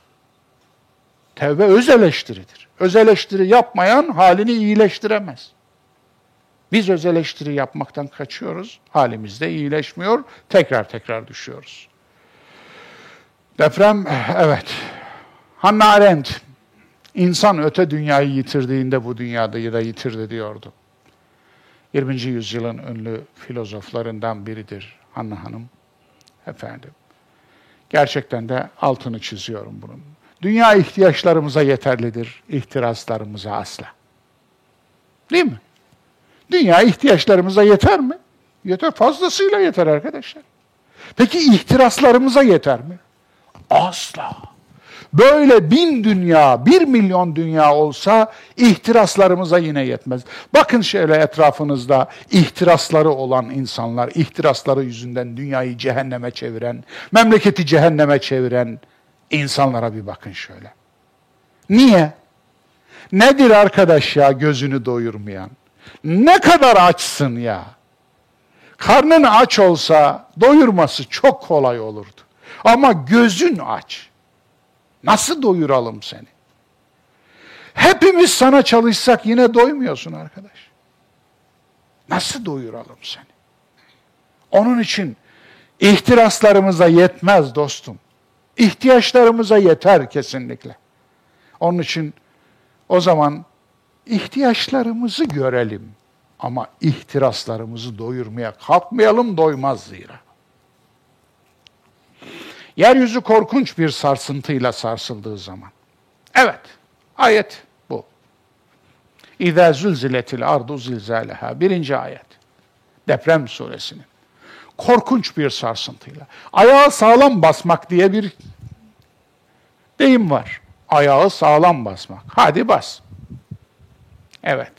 Tevbe öz eleştiridir. Öz eleştiri yapmayan halini iyileştiremez. Biz öz eleştiri yapmaktan kaçıyoruz. Halimiz de iyileşmiyor. Tekrar tekrar düşüyoruz. Deprem, evet. Hannah Arendt, insan öte dünyayı yitirdiğinde bu dünyada da yitirdi diyordu. 20. yüzyılın ünlü filozoflarından biridir Hannah Hanım. Efendim. Gerçekten de altını çiziyorum bunun. Dünya ihtiyaçlarımıza yeterlidir, ihtiraslarımıza asla. Değil mi? Dünya ihtiyaçlarımıza yeter mi? Yeter, fazlasıyla yeter arkadaşlar. Peki ihtiraslarımıza yeter mi? Asla. Böyle bin dünya, bir milyon dünya olsa ihtiraslarımıza yine yetmez. Bakın şöyle etrafınızda ihtirasları olan insanlar, ihtirasları yüzünden dünyayı cehenneme çeviren, memleketi cehenneme çeviren insanlara bir bakın şöyle. Niye? Nedir arkadaş ya gözünü doyurmayan? Ne kadar açsın ya. Karnın aç olsa doyurması çok kolay olurdu. Ama gözün aç. Nasıl doyuralım seni? Hepimiz sana çalışsak yine doymuyorsun arkadaş. Nasıl doyuralım seni? Onun için ihtiraslarımıza yetmez dostum. İhtiyaçlarımıza yeter kesinlikle. Onun için o zaman ihtiyaçlarımızı görelim ama ihtiraslarımızı doyurmaya kalkmayalım doymaz zira. Yeryüzü korkunç bir sarsıntıyla sarsıldığı zaman. Evet, ayet bu. İzâ zülziletil ardu zilzâleha. Birinci ayet. Deprem suresinin. Korkunç bir sarsıntıyla. Ayağı sağlam basmak diye bir deyim var. Ayağı sağlam basmak. Hadi bas. Evet.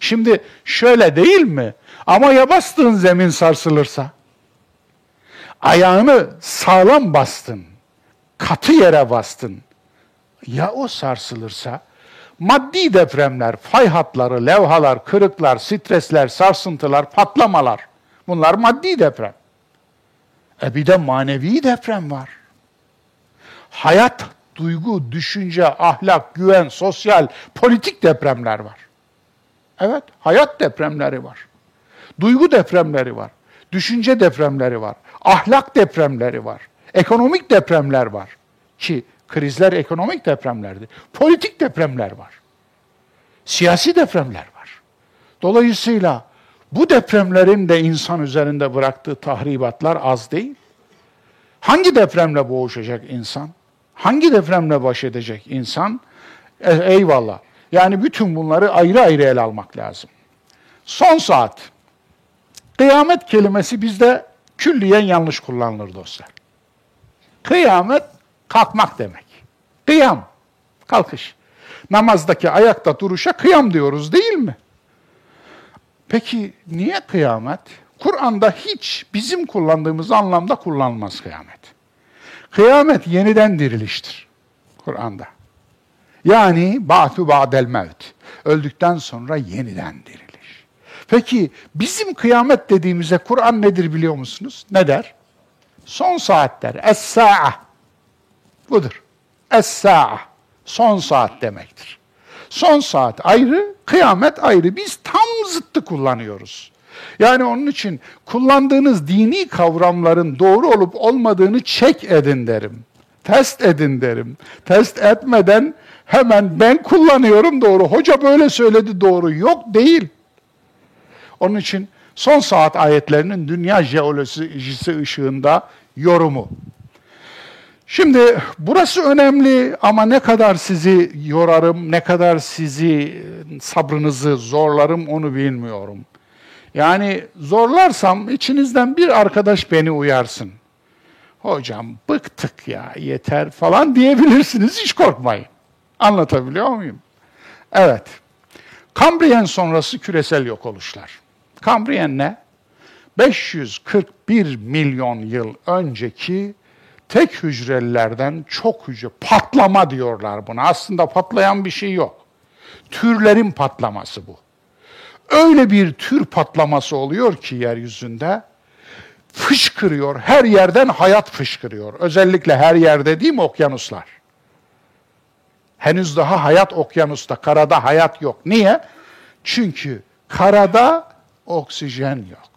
Şimdi şöyle değil mi? Ama ya bastığın zemin sarsılırsa? Ayağını sağlam bastın. Katı yere bastın. Ya o sarsılırsa? Maddi depremler, fay hatları, levhalar, kırıklar, stresler, sarsıntılar, patlamalar. Bunlar maddi deprem. E bir de manevi deprem var. Hayat, duygu, düşünce, ahlak, güven, sosyal, politik depremler var. Evet, hayat depremleri var. Duygu depremleri var. Düşünce depremleri var. Ahlak depremleri var. Ekonomik depremler var. Ki krizler ekonomik depremlerdi. Politik depremler var. Siyasi depremler var. Dolayısıyla bu depremlerin de insan üzerinde bıraktığı tahribatlar az değil. Hangi depremle boğuşacak insan? Hangi depremle baş edecek insan? E, eyvallah. Yani bütün bunları ayrı ayrı ele almak lazım. Son saat. Kıyamet kelimesi bizde külliyen yanlış kullanılır dostlar. Kıyamet kalkmak demek. Kıyam, kalkış. Namazdaki ayakta duruşa kıyam diyoruz değil mi? Peki niye kıyamet? Kur'an'da hiç bizim kullandığımız anlamda kullanılmaz kıyamet. Kıyamet yeniden diriliştir Kur'an'da. Yani ba'tu ba'del mevt. Öldükten sonra yeniden diriliş. Peki bizim kıyamet dediğimize Kur'an nedir biliyor musunuz? Ne der? Son saatler. Es-sa'a. Budur. Es-sa'a. Son saat demektir. Son saat ayrı, kıyamet ayrı. Biz tam zıttı kullanıyoruz. Yani onun için kullandığınız dini kavramların doğru olup olmadığını çek edin derim. Test edin derim. Test etmeden hemen ben kullanıyorum doğru. Hoca böyle söyledi doğru. Yok değil. Onun için son saat ayetlerinin dünya jeolojisi ışığında yorumu. Şimdi burası önemli ama ne kadar sizi yorarım, ne kadar sizi sabrınızı zorlarım onu bilmiyorum. Yani zorlarsam içinizden bir arkadaş beni uyarsın. Hocam bıktık ya yeter falan diyebilirsiniz hiç korkmayın. Anlatabiliyor muyum? Evet. Kambriyen sonrası küresel yok oluşlar. Kambriyen ne? 541 milyon yıl önceki tek hücrelilerden çok hücre, patlama diyorlar buna. Aslında patlayan bir şey yok. Türlerin patlaması bu. Öyle bir tür patlaması oluyor ki yeryüzünde, fışkırıyor, her yerden hayat fışkırıyor. Özellikle her yerde değil mi okyanuslar? Henüz daha hayat okyanusta, karada hayat yok. Niye? Çünkü karada oksijen yok.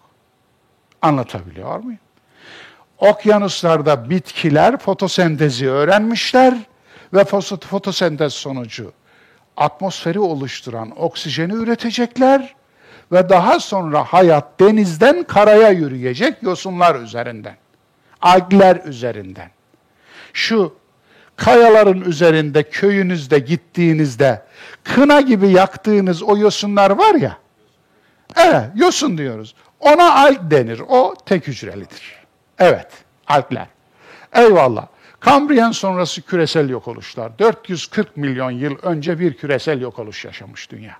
Anlatabiliyor muyum? Okyanuslarda bitkiler fotosentezi öğrenmişler ve fotosentez sonucu atmosferi oluşturan oksijeni üretecekler ve daha sonra hayat denizden karaya yürüyecek yosunlar üzerinden, algler üzerinden. Şu kayaların üzerinde köyünüzde gittiğinizde kına gibi yaktığınız o yosunlar var ya, evet yosun diyoruz. Ona alg denir, o tek hücrelidir. Evet, algler. Eyvallah. Kambriyen sonrası küresel yok oluşlar. 440 milyon yıl önce bir küresel yok oluş yaşamış dünya.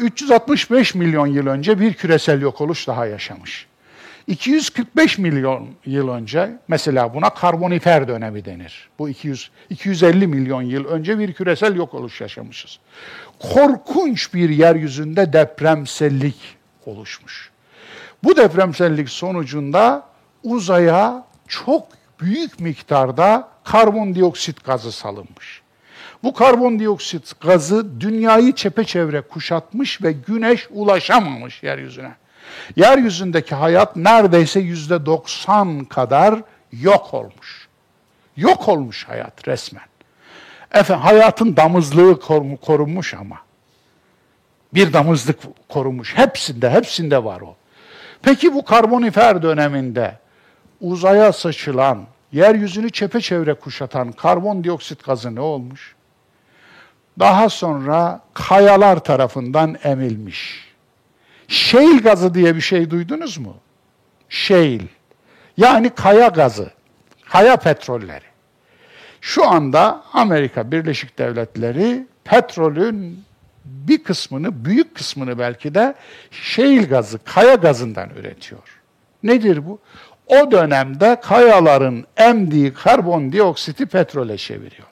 365 milyon yıl önce bir küresel yok oluş daha yaşamış. 245 milyon yıl önce mesela buna karbonifer dönemi denir. Bu 200 250 milyon yıl önce bir küresel yok oluş yaşamışız. Korkunç bir yeryüzünde depremsellik oluşmuş. Bu depremsellik sonucunda uzaya çok büyük miktarda karbondioksit gazı salınmış. Bu karbondioksit gazı dünyayı çepeçevre kuşatmış ve güneş ulaşamamış yeryüzüne. Yeryüzündeki hayat neredeyse yüzde 90 kadar yok olmuş. Yok olmuş hayat resmen. Efendim hayatın damızlığı korunmuş ama. Bir damızlık korunmuş. Hepsinde, hepsinde var o. Peki bu karbonifer döneminde uzaya saçılan, yeryüzünü çepeçevre kuşatan karbondioksit gazı ne olmuş? Daha sonra kayalar tarafından emilmiş. Şeil gazı diye bir şey duydunuz mu? Şeil. Yani kaya gazı, kaya petrolleri. Şu anda Amerika Birleşik Devletleri petrolün bir kısmını, büyük kısmını belki de şeil gazı, kaya gazından üretiyor. Nedir bu? O dönemde kayaların emdiği karbondioksiti petrole çeviriyorlar.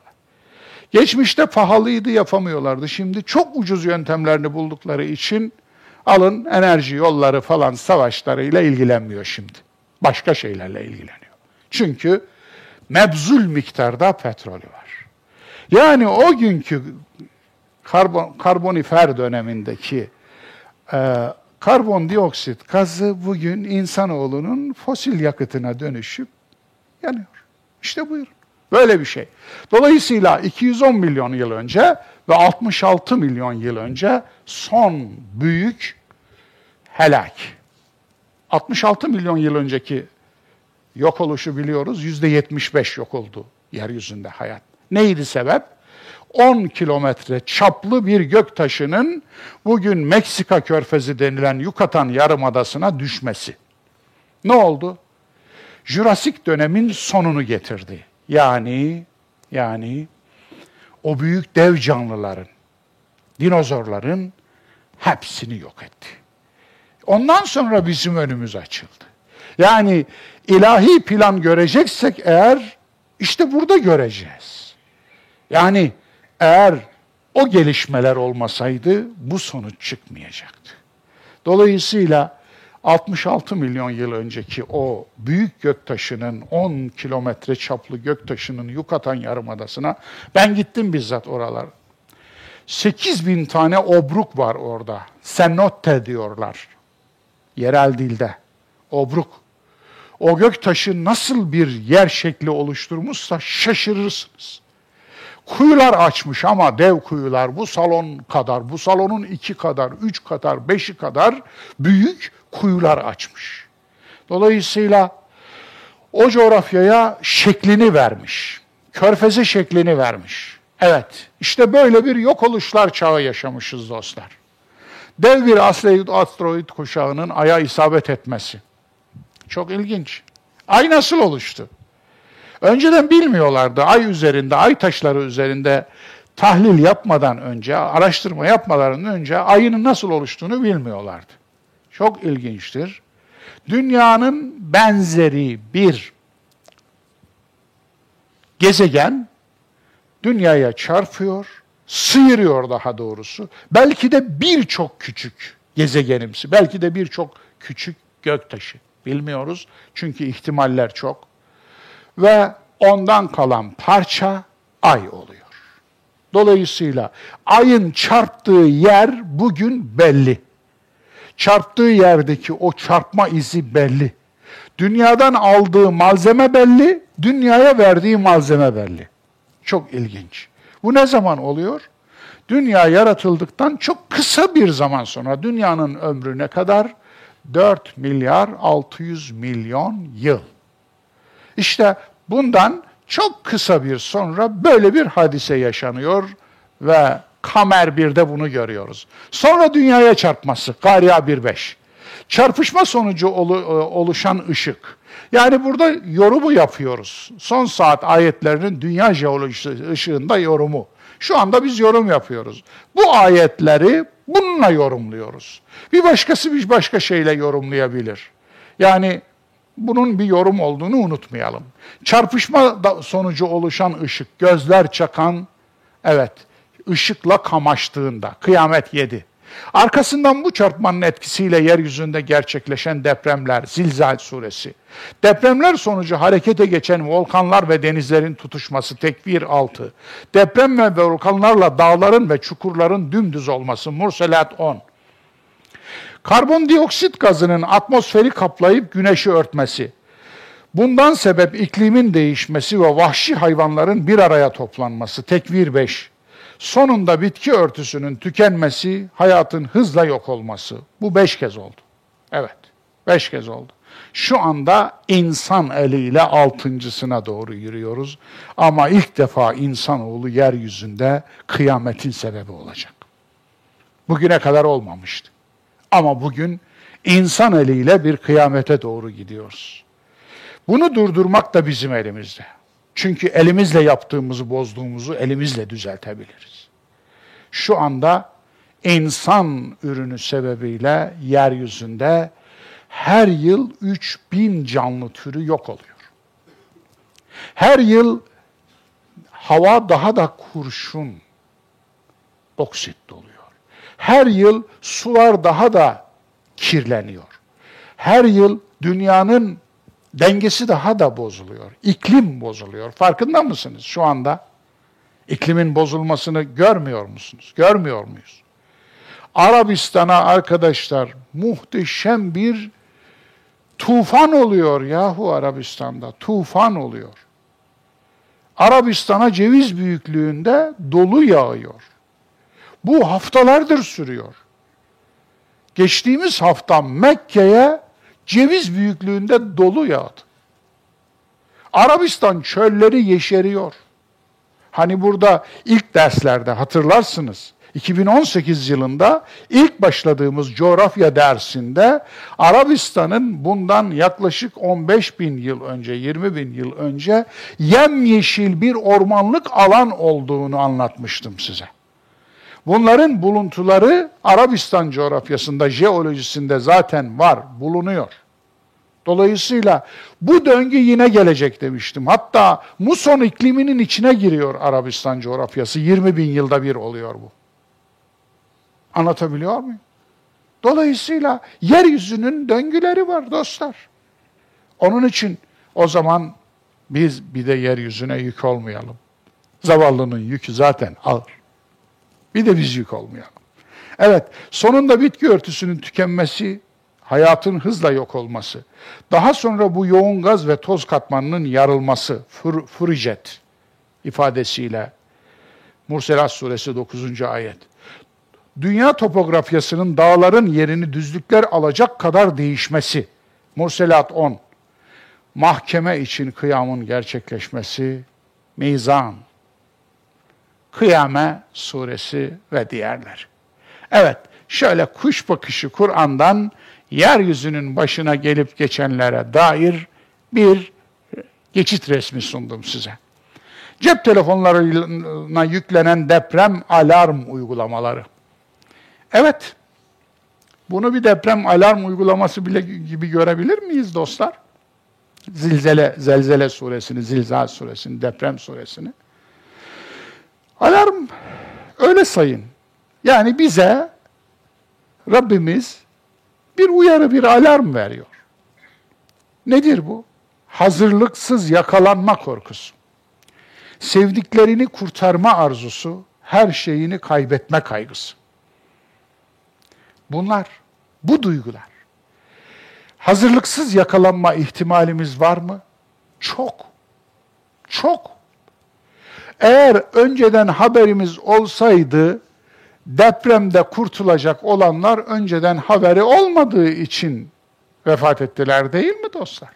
Geçmişte pahalıydı yapamıyorlardı. Şimdi çok ucuz yöntemlerini buldukları için alın enerji yolları falan savaşlarıyla ilgilenmiyor şimdi. Başka şeylerle ilgileniyor. Çünkü mebzul miktarda petrolü var. Yani o günkü karbon, karbonifer dönemindeki e, karbondioksit gazı bugün insanoğlunun fosil yakıtına dönüşüp yanıyor. İşte buyurun. Böyle bir şey. Dolayısıyla 210 milyon yıl önce ve 66 milyon yıl önce son büyük helak. 66 milyon yıl önceki yok oluşu biliyoruz. Yüzde 75 yok oldu yeryüzünde hayat. Neydi sebep? 10 kilometre çaplı bir gök taşının bugün Meksika körfezi denilen Yucatan yarımadasına düşmesi. Ne oldu? Jurasik dönemin sonunu getirdi. Yani yani o büyük dev canlıların, dinozorların hepsini yok etti. Ondan sonra bizim önümüz açıldı. Yani ilahi plan göreceksek eğer işte burada göreceğiz. Yani eğer o gelişmeler olmasaydı bu sonuç çıkmayacaktı. Dolayısıyla 66 milyon yıl önceki o büyük göktaşının 10 kilometre çaplı göktaşının Yucatan Yarımadası'na ben gittim bizzat oralar. 8 bin tane obruk var orada. Cenote diyorlar. Yerel dilde. Obruk. O göktaşı nasıl bir yer şekli oluşturmuşsa şaşırırsınız. Kuyular açmış ama dev kuyular bu salon kadar, bu salonun iki kadar, üç kadar, beşi kadar büyük kuyular açmış. Dolayısıyla o coğrafyaya şeklini vermiş. Körfeze şeklini vermiş. Evet, işte böyle bir yok oluşlar çağı yaşamışız dostlar. Dev bir asteroid kuşağının Ay'a isabet etmesi. Çok ilginç. Ay nasıl oluştu? Önceden bilmiyorlardı. Ay üzerinde, ay taşları üzerinde tahlil yapmadan önce, araştırma yapmalarından önce ayının nasıl oluştuğunu bilmiyorlardı. Çok ilginçtir. Dünyanın benzeri bir gezegen dünyaya çarpıyor, sıyırıyor daha doğrusu. Belki de birçok küçük gezegenimsi, belki de birçok küçük göktaşı. Bilmiyoruz çünkü ihtimaller çok. Ve ondan kalan parça ay oluyor. Dolayısıyla ayın çarptığı yer bugün belli. Çarptığı yerdeki o çarpma izi belli. Dünyadan aldığı malzeme belli, dünyaya verdiği malzeme belli. Çok ilginç. Bu ne zaman oluyor? Dünya yaratıldıktan çok kısa bir zaman sonra dünyanın ömrü ne kadar? 4 milyar 600 milyon yıl. İşte bundan çok kısa bir sonra böyle bir hadise yaşanıyor ve Kamer 1'de bunu görüyoruz. Sonra dünyaya çarpması, Gariya 1.5. Çarpışma sonucu e, oluşan ışık. Yani burada yorumu yapıyoruz. Son saat ayetlerinin dünya jeolojisi ışığında yorumu. Şu anda biz yorum yapıyoruz. Bu ayetleri bununla yorumluyoruz. Bir başkası bir başka şeyle yorumlayabilir. Yani bunun bir yorum olduğunu unutmayalım. Çarpışma sonucu oluşan ışık, gözler çakan, evet, ışıkla kamaştığında, kıyamet yedi. Arkasından bu çarpmanın etkisiyle yeryüzünde gerçekleşen depremler, Zilzal suresi. Depremler sonucu harekete geçen volkanlar ve denizlerin tutuşması, tekvir altı. Deprem ve volkanlarla dağların ve çukurların dümdüz olması, Murselat 10. Karbondioksit gazının atmosferi kaplayıp güneşi örtmesi. Bundan sebep iklimin değişmesi ve vahşi hayvanların bir araya toplanması. Tekvir 5. Sonunda bitki örtüsünün tükenmesi, hayatın hızla yok olması. Bu beş kez oldu. Evet, beş kez oldu. Şu anda insan eliyle altıncısına doğru yürüyoruz. Ama ilk defa insanoğlu yeryüzünde kıyametin sebebi olacak. Bugüne kadar olmamıştı. Ama bugün insan eliyle bir kıyamete doğru gidiyoruz. Bunu durdurmak da bizim elimizde. Çünkü elimizle yaptığımızı, bozduğumuzu elimizle düzeltebiliriz. Şu anda insan ürünü sebebiyle yeryüzünde her yıl 3000 canlı türü yok oluyor. Her yıl hava daha da kurşun, oksit doluyor. Her yıl sular daha da kirleniyor. Her yıl dünyanın dengesi daha da bozuluyor. İklim bozuluyor. Farkında mısınız şu anda? İklimin bozulmasını görmüyor musunuz? Görmüyor muyuz? Arabistan'a arkadaşlar muhteşem bir tufan oluyor yahu Arabistan'da. Tufan oluyor. Arabistan'a ceviz büyüklüğünde dolu yağıyor. Bu haftalardır sürüyor. Geçtiğimiz hafta Mekke'ye ceviz büyüklüğünde dolu yağdı. Arabistan çölleri yeşeriyor. Hani burada ilk derslerde hatırlarsınız. 2018 yılında ilk başladığımız coğrafya dersinde Arabistan'ın bundan yaklaşık 15 bin yıl önce, 20 bin yıl önce yemyeşil bir ormanlık alan olduğunu anlatmıştım size. Bunların buluntuları Arabistan coğrafyasında, jeolojisinde zaten var, bulunuyor. Dolayısıyla bu döngü yine gelecek demiştim. Hatta muson ikliminin içine giriyor Arabistan coğrafyası. 20 bin yılda bir oluyor bu. Anlatabiliyor muyum? Dolayısıyla yeryüzünün döngüleri var dostlar. Onun için o zaman biz bir de yeryüzüne yük olmayalım. Zavallının yükü zaten ağır. Bir de biz yük olmayalım. Evet, sonunda bitki örtüsünün tükenmesi, hayatın hızla yok olması, daha sonra bu yoğun gaz ve toz katmanının yarılması, fur, furijet ifadesiyle Murselat suresi 9. ayet. Dünya topografyasının dağların yerini düzlükler alacak kadar değişmesi. Murselat 10. Mahkeme için kıyamın gerçekleşmesi, mizan, Kıyame suresi ve diğerler. Evet, şöyle kuş bakışı Kur'an'dan yeryüzünün başına gelip geçenlere dair bir geçit resmi sundum size. Cep telefonlarına yüklenen deprem alarm uygulamaları. Evet, bunu bir deprem alarm uygulaması bile gibi görebilir miyiz dostlar? Zilzele, Zelzele suresini, Zilzal suresini, deprem suresini. Alarm öyle sayın. Yani bize Rabbimiz bir uyarı, bir alarm veriyor. Nedir bu? Hazırlıksız yakalanma korkusu. Sevdiklerini kurtarma arzusu, her şeyini kaybetme kaygısı. Bunlar, bu duygular. Hazırlıksız yakalanma ihtimalimiz var mı? Çok. Çok. Eğer önceden haberimiz olsaydı depremde kurtulacak olanlar önceden haberi olmadığı için vefat ettiler değil mi dostlar?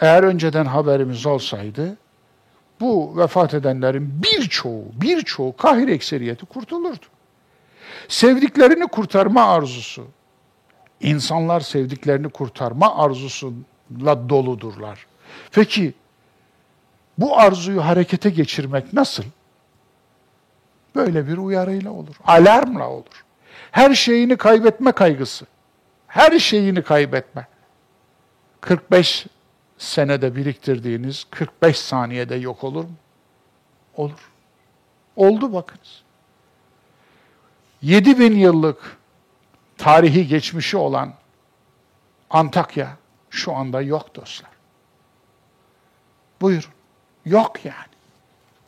Eğer önceden haberimiz olsaydı bu vefat edenlerin birçoğu, birçoğu kahir ekseriyeti kurtulurdu. Sevdiklerini kurtarma arzusu. İnsanlar sevdiklerini kurtarma arzusuyla doludurlar. Peki bu arzuyu harekete geçirmek nasıl? Böyle bir uyarıyla olur. Alarmla olur. Her şeyini kaybetme kaygısı. Her şeyini kaybetme. 45 senede biriktirdiğiniz 45 saniyede yok olur mu? Olur. Oldu bakınız. 7 bin yıllık tarihi geçmişi olan Antakya şu anda yok dostlar. Buyurun. Yok yani.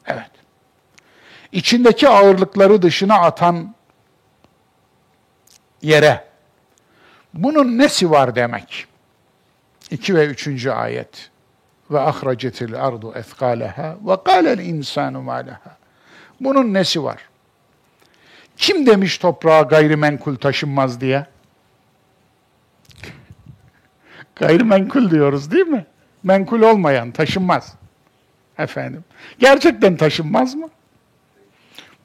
Evet. İçindeki ağırlıkları dışına atan yere bunun nesi var demek? 2 ve 3. ayet. Ve ahracetil ardu ethkaleha ve kâlel insanu mâleha. Bunun nesi var? Kim demiş toprağa gayrimenkul taşınmaz diye? gayrimenkul diyoruz değil mi? Menkul olmayan taşınmaz. Efendim. Gerçekten taşınmaz mı?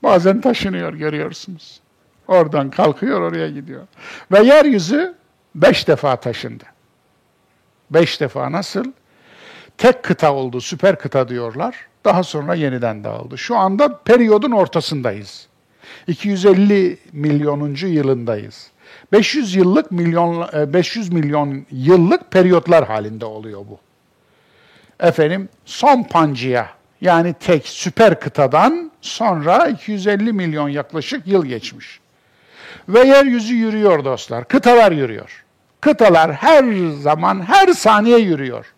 Bazen taşınıyor görüyorsunuz. Oradan kalkıyor oraya gidiyor. Ve yeryüzü beş defa taşındı. Beş defa nasıl? Tek kıta oldu, süper kıta diyorlar. Daha sonra yeniden dağıldı. Şu anda periyodun ortasındayız. 250 milyonuncu yılındayız. 500 yıllık milyon 500 e, milyon yıllık periyotlar halinde oluyor bu. Efendim son pancıya yani tek süper kıtadan sonra 250 milyon yaklaşık yıl geçmiş. Ve yeryüzü yürüyor dostlar. Kıtalar yürüyor. Kıtalar her zaman, her saniye yürüyor.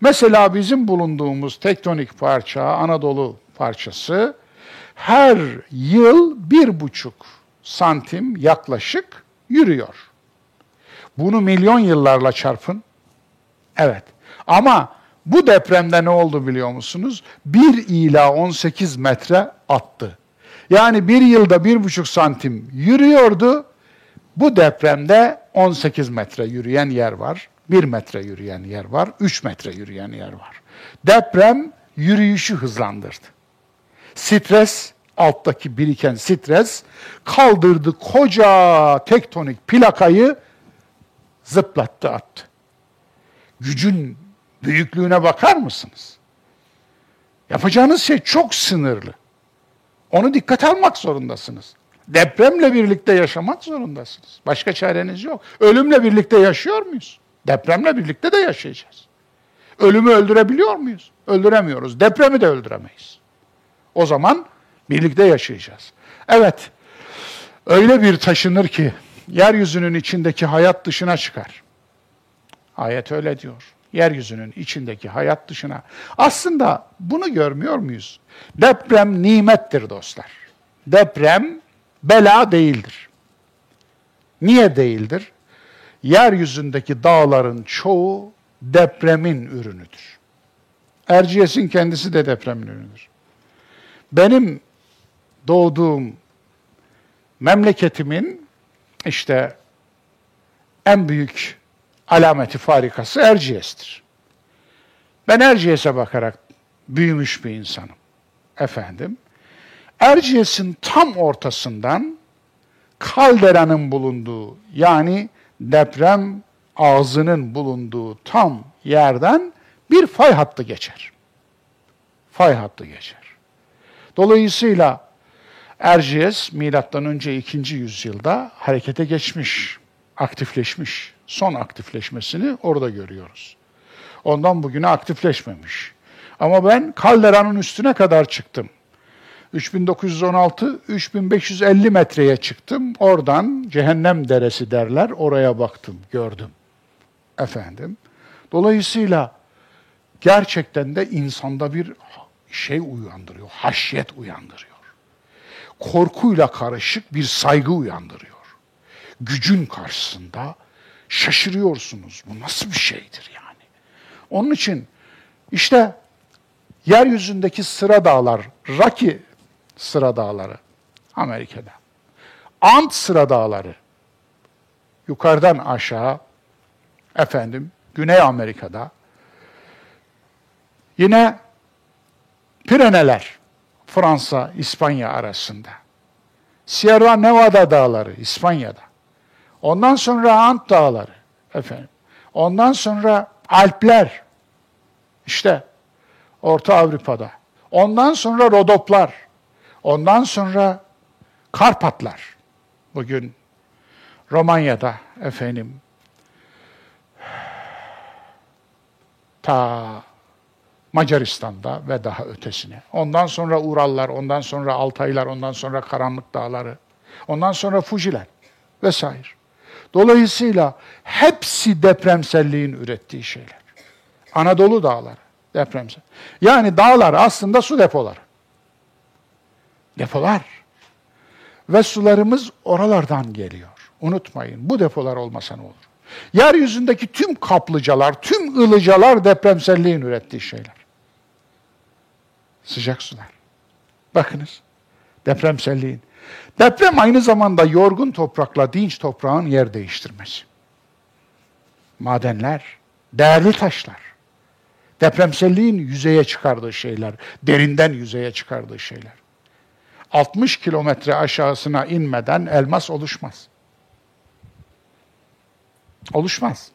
Mesela bizim bulunduğumuz tektonik parça, Anadolu parçası her yıl bir buçuk santim yaklaşık yürüyor. Bunu milyon yıllarla çarpın. Evet. Ama bu depremde ne oldu biliyor musunuz? 1 ila 18 metre attı. Yani bir yılda bir buçuk santim yürüyordu. Bu depremde 18 metre yürüyen yer var. 1 metre yürüyen yer var. 3 metre yürüyen yer var. Deprem yürüyüşü hızlandırdı. Stres, alttaki biriken stres kaldırdı koca tektonik plakayı zıplattı attı. Gücün büyüklüğüne bakar mısınız? Yapacağınız şey çok sınırlı. Onu dikkat almak zorundasınız. Depremle birlikte yaşamak zorundasınız. Başka çareniz yok. Ölümle birlikte yaşıyor muyuz? Depremle birlikte de yaşayacağız. Ölümü öldürebiliyor muyuz? Öldüremiyoruz. Depremi de öldüremeyiz. O zaman birlikte yaşayacağız. Evet, öyle bir taşınır ki yeryüzünün içindeki hayat dışına çıkar. Ayet öyle diyor. Yeryüzünün içindeki hayat dışına. Aslında bunu görmüyor muyuz? Deprem nimettir dostlar. Deprem bela değildir. Niye değildir? Yeryüzündeki dağların çoğu depremin ürünüdür. Erciyes'in kendisi de depremin ürünüdür. Benim doğduğum memleketimin işte en büyük alameti farikası Erciyes'tir. Ben Erciyes'e bakarak büyümüş bir insanım. Efendim, Erciyes'in tam ortasından kalderanın bulunduğu yani deprem ağzının bulunduğu tam yerden bir fay hattı geçer. Fay hattı geçer. Dolayısıyla Erciyes milattan önce 2. yüzyılda harekete geçmiş, aktifleşmiş. Son aktifleşmesini orada görüyoruz. Ondan bugüne aktifleşmemiş. Ama ben kalderanın üstüne kadar çıktım. 3916-3550 metreye çıktım. Oradan Cehennem Deresi derler. Oraya baktım, gördüm. Efendim. Dolayısıyla gerçekten de insanda bir şey uyandırıyor, haşyet uyandırıyor. Korkuyla karışık bir saygı uyandırıyor. Gücün karşısında şaşırıyorsunuz. Bu nasıl bir şeydir yani? Onun için işte yeryüzündeki sıra dağlar, Rocky sıra dağları Amerika'da. Ant sıra dağları yukarıdan aşağı efendim Güney Amerika'da. Yine Pireneler Fransa, İspanya arasında. Sierra Nevada dağları İspanya'da. Ondan sonra Ant dağları efendim. Ondan sonra Alpler işte Orta Avrupa'da. Ondan sonra Rodoplar. Ondan sonra Karpatlar. Bugün Romanya'da efendim ta Macaristan'da ve daha ötesine. Ondan sonra Urallar, ondan sonra Altaylar, ondan sonra Karanlık Dağları, ondan sonra Fujiler vesaire. Dolayısıyla hepsi depremselliğin ürettiği şeyler. Anadolu dağları depremsel. Yani dağlar aslında su depoları. Depolar. Ve sularımız oralardan geliyor. Unutmayın bu depolar olmasa ne olur? Yeryüzündeki tüm kaplıcalar, tüm ılıcalar depremselliğin ürettiği şeyler. Sıcak sular. Bakınız depremselliğin. Deprem aynı zamanda yorgun toprakla dinç toprağın yer değiştirmesi. Madenler, değerli taşlar. Depremselliğin yüzeye çıkardığı şeyler, derinden yüzeye çıkardığı şeyler. 60 kilometre aşağısına inmeden elmas oluşmaz. Oluşmaz.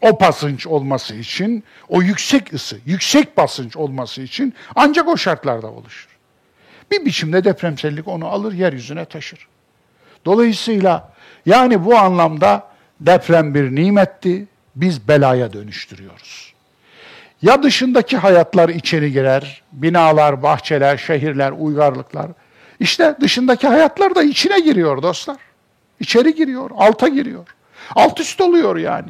O basınç olması için, o yüksek ısı, yüksek basınç olması için ancak o şartlarda oluşur. Bir biçimde depremsellik onu alır, yeryüzüne taşır. Dolayısıyla yani bu anlamda deprem bir nimetti, biz belaya dönüştürüyoruz. Ya dışındaki hayatlar içeri girer, binalar, bahçeler, şehirler, uygarlıklar. İşte dışındaki hayatlar da içine giriyor dostlar. İçeri giriyor, alta giriyor. Alt üst oluyor yani.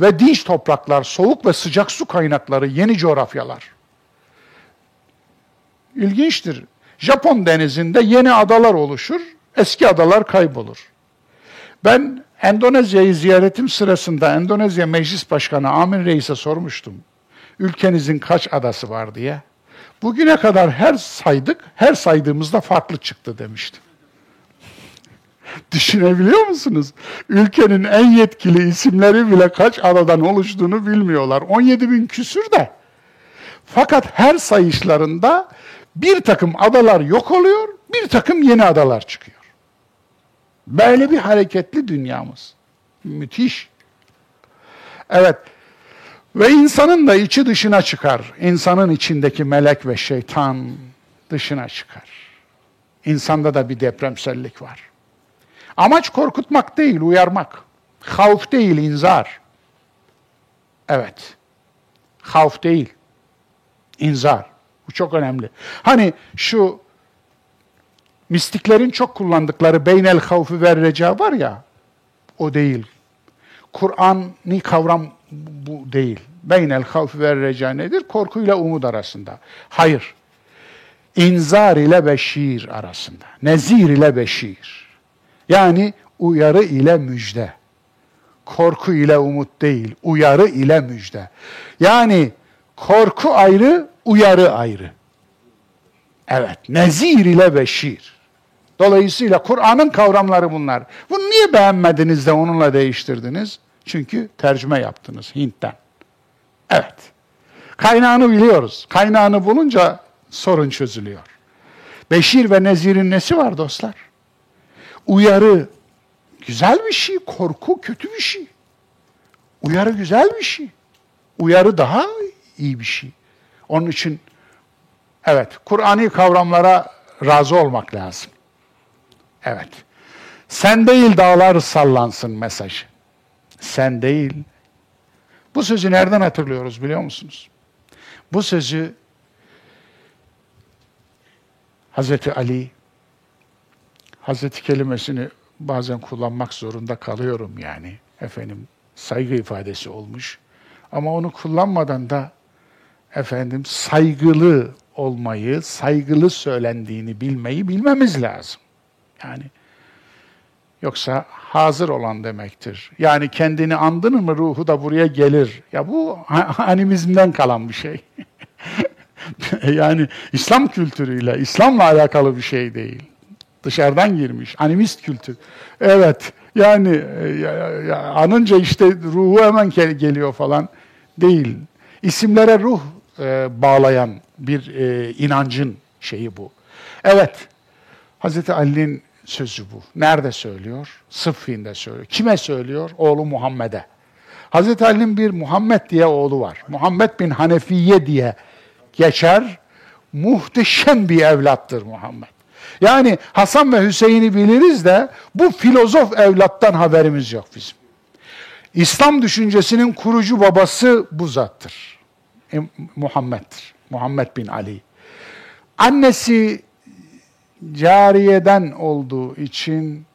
Ve dinç topraklar, soğuk ve sıcak su kaynakları, yeni coğrafyalar. İlginçtir. Japon denizinde yeni adalar oluşur, eski adalar kaybolur. Ben Endonezya'yı ziyaretim sırasında Endonezya Meclis Başkanı Amin Reis'e sormuştum. Ülkenizin kaç adası var diye. Bugüne kadar her saydık, her saydığımızda farklı çıktı demiştim. Düşünebiliyor musunuz? Ülkenin en yetkili isimleri bile kaç adadan oluştuğunu bilmiyorlar. 17 bin küsür de. Fakat her sayışlarında bir takım adalar yok oluyor, bir takım yeni adalar çıkıyor. Böyle bir hareketli dünyamız. Müthiş. Evet. Ve insanın da içi dışına çıkar. İnsanın içindeki melek ve şeytan dışına çıkar. İnsanda da bir depremsellik var. Amaç korkutmak değil, uyarmak. Havf değil, inzar. Evet. Havf değil. İnzar. Bu çok önemli. Hani şu mistiklerin çok kullandıkları beynel havfi ve reca var ya, o değil. Kur'an'ı kavram bu değil. Beynel havfi ve reca nedir? Korkuyla umut arasında. Hayır. İnzar ile beşir arasında. Nezir ile beşir. Yani uyarı ile müjde. Korku ile umut değil, uyarı ile müjde. Yani korku ayrı, uyarı ayrı. Evet, nezir ile beşir. Dolayısıyla Kur'an'ın kavramları bunlar. Bunu niye beğenmediniz de onunla değiştirdiniz? Çünkü tercüme yaptınız Hint'ten. Evet. Kaynağını biliyoruz. Kaynağını bulunca sorun çözülüyor. Beşir ve Nezir'in nesi var dostlar? Uyarı güzel bir şey, korku kötü bir şey. Uyarı güzel bir şey. Uyarı daha iyi bir şey. Onun için evet, Kur'an'i kavramlara razı olmak lazım. Evet. Sen değil dağlar sallansın mesajı. Sen değil. Bu sözü nereden hatırlıyoruz biliyor musunuz? Bu sözü Hazreti Ali Hazreti kelimesini bazen kullanmak zorunda kalıyorum yani. Efendim saygı ifadesi olmuş. Ama onu kullanmadan da efendim saygılı olmayı, saygılı söylendiğini bilmeyi bilmemiz lazım. Yani yoksa hazır olan demektir. Yani kendini andın mı ruhu da buraya gelir. Ya bu animizmden kalan bir şey. yani İslam kültürüyle, İslam'la alakalı bir şey değil. Dışarıdan girmiş, animist kültür. Evet, yani ya, ya, anınca işte ruhu hemen geliyor falan. Değil. İsimlere ruh e, bağlayan bir e, inancın şeyi bu. Evet, Hazreti Ali'nin sözü bu. Nerede söylüyor? Sıffin'de söylüyor. Kime söylüyor? Oğlu Muhammed'e. Hazreti Ali'nin bir Muhammed diye oğlu var. Muhammed bin Hanefiye diye geçer. Muhteşem bir evlattır Muhammed. Yani Hasan ve Hüseyin'i biliriz de bu filozof evlattan haberimiz yok bizim. İslam düşüncesinin kurucu babası bu zattır. E, Muhammed'dir. Muhammed bin Ali. Annesi cariyeden olduğu için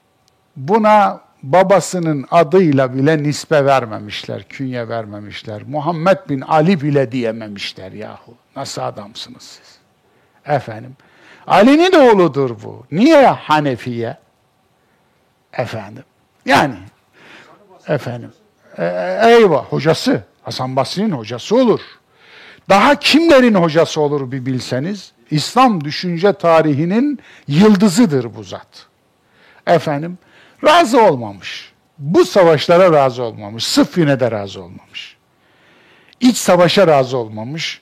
buna babasının adıyla bile nispe vermemişler, künye vermemişler. Muhammed bin Ali bile diyememişler yahu. Nasıl adamsınız siz? Efendim. Ali'nin oğludur bu. Niye Hanefiye? Efendim. Yani efendim. E, eyvah hocası. Hasan Basri'nin hocası olur. Daha kimlerin hocası olur bir bilseniz. İslam düşünce tarihinin yıldızıdır bu zat. Efendim, razı olmamış. Bu savaşlara razı olmamış. Sıffin'e de razı olmamış. İç savaşa razı olmamış.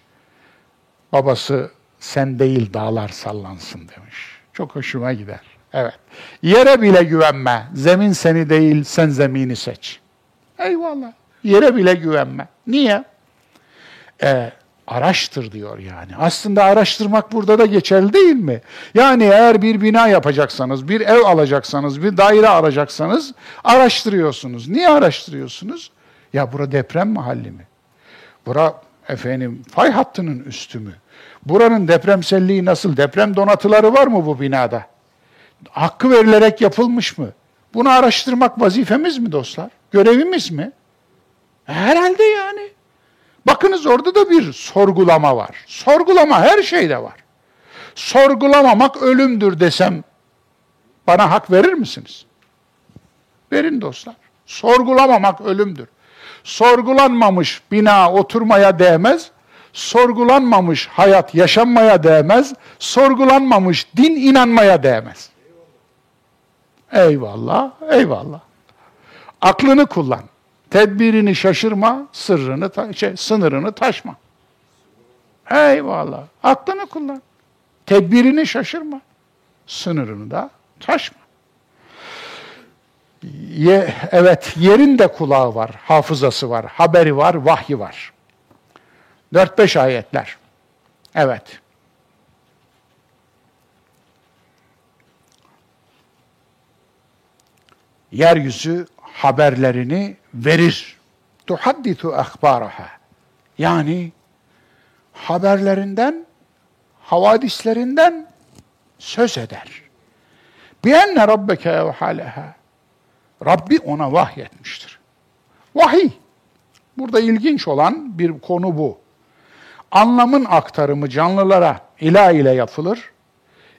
Babası sen değil dağlar sallansın demiş. Çok hoşuma gider. Evet. Yere bile güvenme. Zemin seni değil, sen zemini seç. Eyvallah. Yere bile güvenme. Niye? Ee, araştır diyor yani. Aslında araştırmak burada da geçerli değil mi? Yani eğer bir bina yapacaksanız, bir ev alacaksanız, bir daire alacaksanız araştırıyorsunuz. Niye araştırıyorsunuz? Ya bura deprem mahalli mi? Bura Efendim fay hattının üstü mü? Buranın depremselliği nasıl? Deprem donatıları var mı bu binada? Hakkı verilerek yapılmış mı? Bunu araştırmak vazifemiz mi dostlar? Görevimiz mi? Herhalde yani. Bakınız orada da bir sorgulama var. Sorgulama her şeyde var. Sorgulamamak ölümdür desem bana hak verir misiniz? Verin dostlar. Sorgulamamak ölümdür. Sorgulanmamış bina oturmaya değmez. Sorgulanmamış hayat yaşanmaya değmez. Sorgulanmamış din inanmaya değmez. Eyvallah, eyvallah. Aklını kullan. Tedbirini şaşırma, sırrını ta şey, sınırını taşma. Eyvallah. Aklını kullan. Tedbirini şaşırma. Sınırını da taşma. Ye, evet, yerin de kulağı var, hafızası var, haberi var, vahyi var. 4-5 ayetler. Evet. Yeryüzü haberlerini verir. Tuhadditu ahbaraha. Yani haberlerinden, havadislerinden söz eder. Bienne rabbeke evhaleha. Rabbi ona vahyetmiştir. Vahiy. Burada ilginç olan bir konu bu. Anlamın aktarımı canlılara ilah ile yapılır.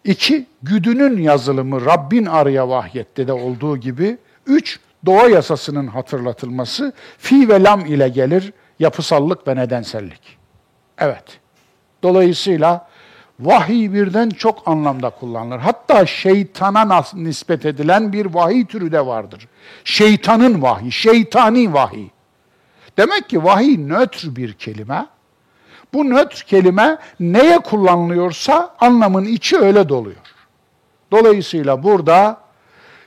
İki, güdünün yazılımı Rabbin araya vahyetti de olduğu gibi. Üç, doğa yasasının hatırlatılması fi ve lam ile gelir yapısallık ve nedensellik. Evet. Dolayısıyla vahiy birden çok anlamda kullanılır. Hatta şeytana nispet edilen bir vahiy türü de vardır. Şeytanın vahiy, şeytani vahiy. Demek ki vahiy nötr bir kelime. Bu nötr kelime neye kullanılıyorsa anlamın içi öyle doluyor. Dolayısıyla burada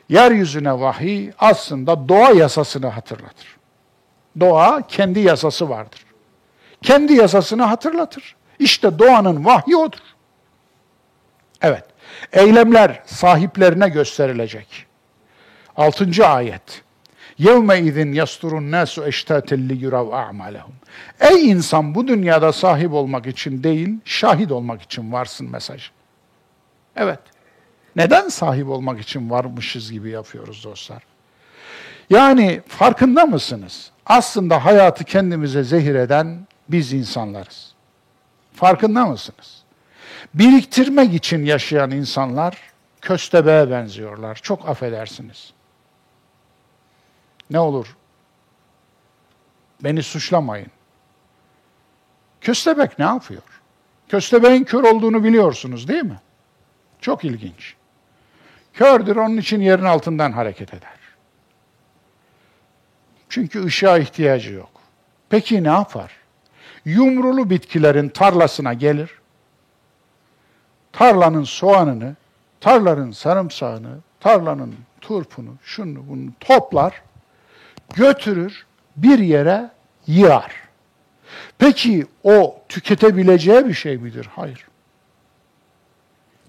yeryüzüne vahiy aslında doğa yasasını hatırlatır. Doğa kendi yasası vardır. Kendi yasasını hatırlatır. İşte doğanın vahyi odur. Evet. Eylemler sahiplerine gösterilecek. Altıncı ayet. Yevme izin yasturun nasu eştaten li yurav a'malehum. Ey insan bu dünyada sahip olmak için değil, şahit olmak için varsın mesaj. Evet. Neden sahip olmak için varmışız gibi yapıyoruz dostlar? Yani farkında mısınız? Aslında hayatı kendimize zehir eden biz insanlarız. Farkında mısınız? Biriktirmek için yaşayan insanlar köstebeğe benziyorlar. Çok affedersiniz. Ne olur? Beni suçlamayın. Köstebek ne yapıyor? Köstebeğin kör olduğunu biliyorsunuz değil mi? Çok ilginç. Kördür onun için yerin altından hareket eder. Çünkü ışığa ihtiyacı yok. Peki ne yapar? Yumrulu bitkilerin tarlasına gelir. Tarlanın soğanını, tarlanın sarımsağını, tarlanın turpunu, şunu bunu toplar, götürür, bir yere yığar. Peki o tüketebileceği bir şey midir? Hayır.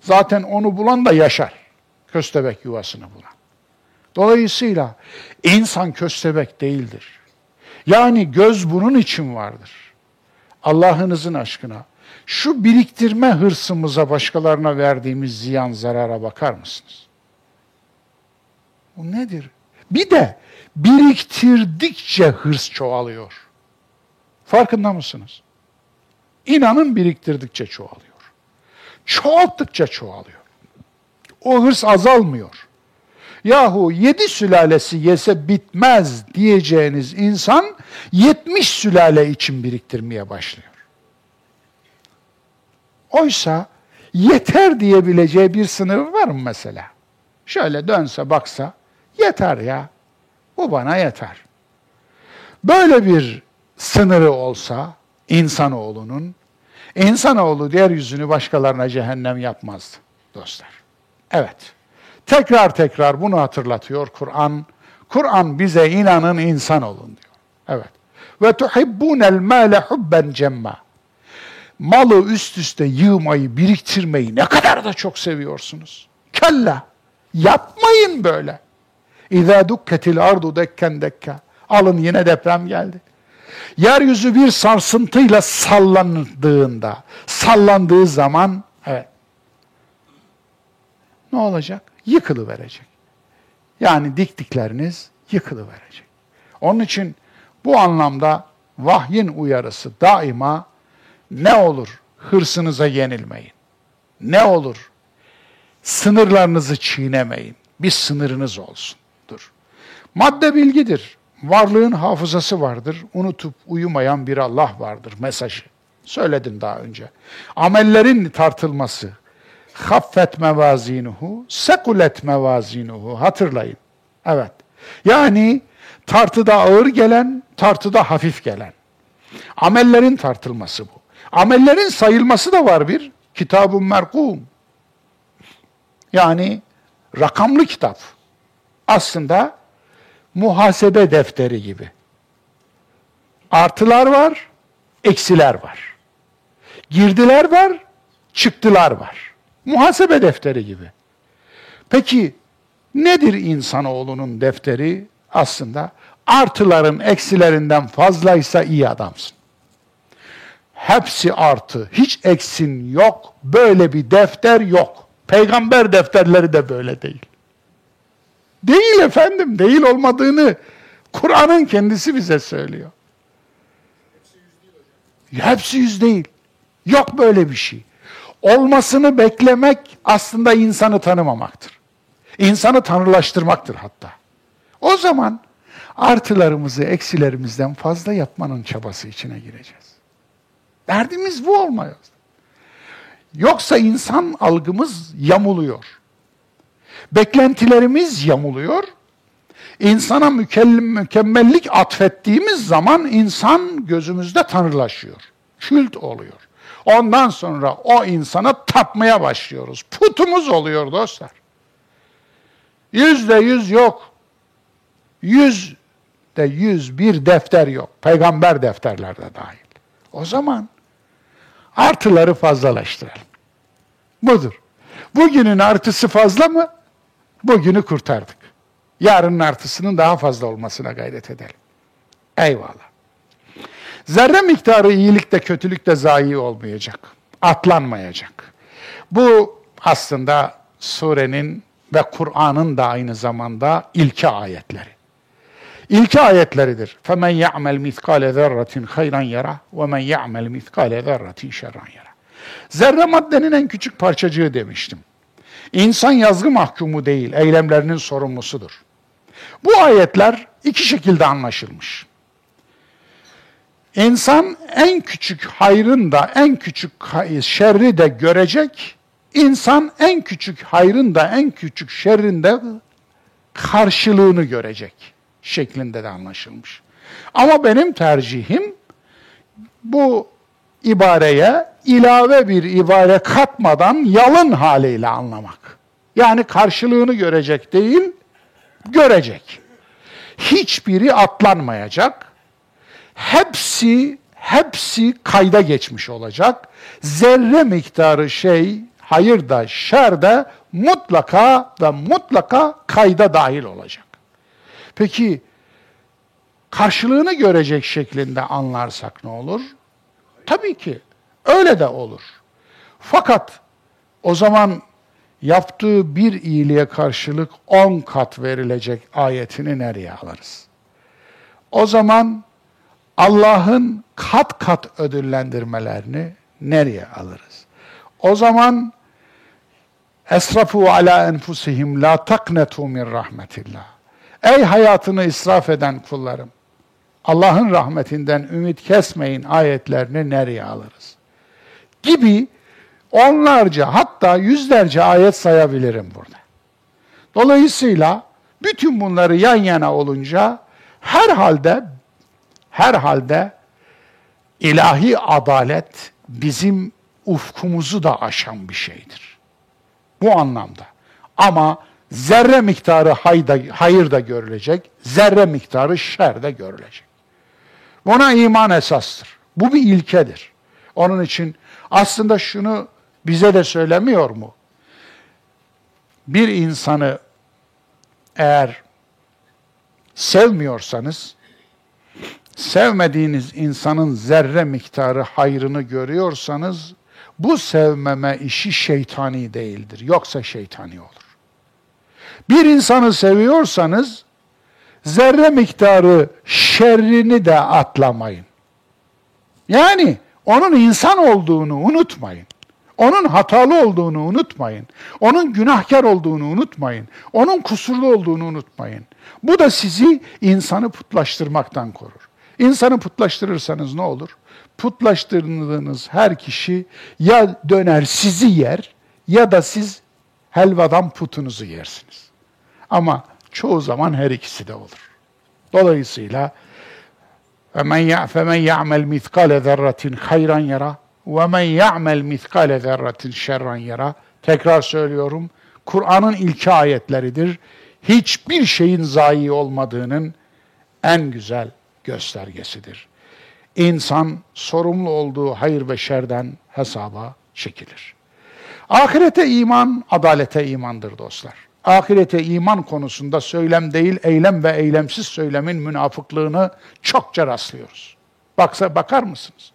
Zaten onu bulan da yaşar köstebek yuvasını bulan. Dolayısıyla insan köstebek değildir. Yani göz bunun için vardır. Allah'ınızın aşkına şu biriktirme hırsımıza başkalarına verdiğimiz ziyan zarara bakar mısınız? Bu nedir? Bir de biriktirdikçe hırs çoğalıyor. Farkında mısınız? İnanın biriktirdikçe çoğalıyor. Çoğalttıkça çoğalıyor o hırs azalmıyor. Yahu yedi sülalesi yese bitmez diyeceğiniz insan yetmiş sülale için biriktirmeye başlıyor. Oysa yeter diyebileceği bir sınır var mı mesela? Şöyle dönse baksa yeter ya. Bu bana yeter. Böyle bir sınırı olsa insanoğlunun, insanoğlu yeryüzünü başkalarına cehennem yapmazdı dostlar. Evet. Tekrar tekrar bunu hatırlatıyor Kur'an. Kur'an bize inanın insan olun diyor. Evet. Ve tuhibbunel mâle hubben cemma. Malı üst üste yığmayı, biriktirmeyi ne kadar da çok seviyorsunuz. Kella. Yapmayın böyle. İzâ dukketil ardu dekken dekka. Alın yine deprem geldi. Yeryüzü bir sarsıntıyla sallandığında, sallandığı zaman evet. Ne olacak? Yıkılıverecek. Yani diktikleriniz yıkılıverecek. Onun için bu anlamda vahyin uyarısı daima ne olur hırsınıza yenilmeyin. Ne olur sınırlarınızı çiğnemeyin. Bir sınırınız olsundur. Madde bilgidir. Varlığın hafızası vardır. Unutup uyumayan bir Allah vardır mesajı. Söyledim daha önce. Amellerin tartılması. Haffet mevazinuhu, sekulet mevazinuhu. Hatırlayın. Evet. Yani tartıda ağır gelen, tartıda hafif gelen. Amellerin tartılması bu. Amellerin sayılması da var bir. Kitabun merkum. Yani rakamlı kitap. Aslında muhasebe defteri gibi. Artılar var, eksiler var. Girdiler var, çıktılar var. Muhasebe defteri gibi. Peki nedir insanoğlunun defteri? Aslında artıların eksilerinden fazlaysa iyi adamsın. Hepsi artı, hiç eksin yok, böyle bir defter yok. Peygamber defterleri de böyle değil. Değil efendim, değil olmadığını Kur'an'ın kendisi bize söylüyor. Hepsi yüz değil. Yok böyle bir şey. Olmasını beklemek aslında insanı tanımamaktır. İnsanı tanrılaştırmaktır hatta. O zaman artılarımızı eksilerimizden fazla yapmanın çabası içine gireceğiz. Derdimiz bu olmaz. Yoksa insan algımız yamuluyor. Beklentilerimiz yamuluyor. İnsana mükemmellik atfettiğimiz zaman insan gözümüzde tanrılaşıyor. Kült oluyor. Ondan sonra o insana tapmaya başlıyoruz. Putumuz oluyor dostlar. Yüzde yüz yok. Yüz de yüz bir defter yok. Peygamber defterlerde dahil. O zaman artıları fazlalaştıralım. Budur. Bugünün artısı fazla mı? Bugünü kurtardık. Yarının artısının daha fazla olmasına gayret edelim. Eyvallah. Zerre miktarı iyilikte kötülükte zayi olmayacak. Atlanmayacak. Bu aslında surenin ve Kur'an'ın da aynı zamanda ilke ayetleri. İlke ayetleridir. فَمَنْ يَعْمَلْ مِثْقَالَ ذَرَّةٍ خَيْرًا يَرَى وَمَنْ يَعْمَلْ مِثْقَالَ ذَرَّةٍ شَرًّا يَرَى Zerre maddenin en küçük parçacığı demiştim. İnsan yazgı mahkumu değil, eylemlerinin sorumlusudur. Bu ayetler iki şekilde anlaşılmış. İnsan en küçük hayrın da en küçük şerri de görecek, İnsan en küçük hayrın da en küçük şerrin de karşılığını görecek şeklinde de anlaşılmış. Ama benim tercihim bu ibareye ilave bir ibare katmadan yalın haliyle anlamak. Yani karşılığını görecek değil, görecek. Hiçbiri atlanmayacak. Hepsi hepsi kayda geçmiş olacak. Zerre miktarı şey hayır da şer de mutlaka ve mutlaka kayda dahil olacak. Peki karşılığını görecek şeklinde anlarsak ne olur? Tabii ki öyle de olur. Fakat o zaman yaptığı bir iyiliğe karşılık on kat verilecek ayetini nereye alırız? O zaman Allah'ın kat kat ödüllendirmelerini nereye alırız? O zaman Esrafu ala enfusihim la taknetu min rahmetillah. Ey hayatını israf eden kullarım. Allah'ın rahmetinden ümit kesmeyin ayetlerini nereye alırız? Gibi onlarca hatta yüzlerce ayet sayabilirim burada. Dolayısıyla bütün bunları yan yana olunca herhalde herhalde ilahi adalet bizim ufkumuzu da aşan bir şeydir. Bu anlamda. Ama zerre miktarı hayda, hayır da görülecek, zerre miktarı şer de görülecek. Buna iman esastır. Bu bir ilkedir. Onun için aslında şunu bize de söylemiyor mu? Bir insanı eğer sevmiyorsanız, sevmediğiniz insanın zerre miktarı hayrını görüyorsanız bu sevmeme işi şeytani değildir. Yoksa şeytani olur. Bir insanı seviyorsanız zerre miktarı şerrini de atlamayın. Yani onun insan olduğunu unutmayın. Onun hatalı olduğunu unutmayın. Onun günahkar olduğunu unutmayın. Onun kusurlu olduğunu unutmayın. Bu da sizi insanı putlaştırmaktan korur. İnsanı putlaştırırsanız ne olur? Putlaştırdığınız her kişi ya döner sizi yer ya da siz helvadan putunuzu yersiniz. Ama çoğu zaman her ikisi de olur. Dolayısıyla فَمَنْ يَعْمَلْ مِثْقَالَ ذَرَّةٍ خَيْرًا يَرَى وَمَنْ يَعْمَلْ مِثْقَالَ ذَرَّةٍ شَرًّا يَرَى Tekrar söylüyorum, Kur'an'ın ilki ayetleridir. Hiçbir şeyin zayi olmadığının en güzel göstergesidir. İnsan sorumlu olduğu hayır ve şerden hesaba çekilir. Ahirete iman, adalete imandır dostlar. Ahirete iman konusunda söylem değil, eylem ve eylemsiz söylemin münafıklığını çokça rastlıyoruz. Baksa bakar mısınız?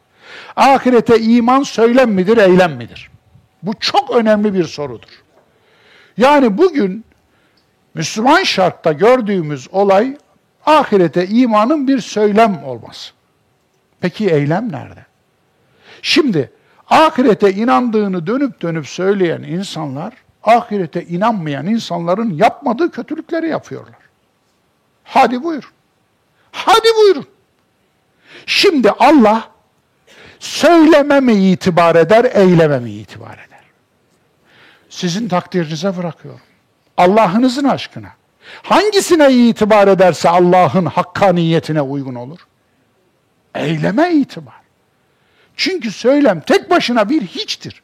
Ahirete iman söylem midir, eylem midir? Bu çok önemli bir sorudur. Yani bugün Müslüman şartta gördüğümüz olay ahirete imanın bir söylem olması. Peki eylem nerede? Şimdi ahirete inandığını dönüp dönüp söyleyen insanlar ahirete inanmayan insanların yapmadığı kötülükleri yapıyorlar. Hadi buyur. Hadi buyurun. Şimdi Allah söyleme mi itibar eder, eyleme mi itibar eder? Sizin takdirinize bırakıyorum. Allah'ınızın aşkına. Hangisine itibar ederse Allah'ın hakkaniyetine uygun olur? Eyleme itibar. Çünkü söylem tek başına bir hiçtir.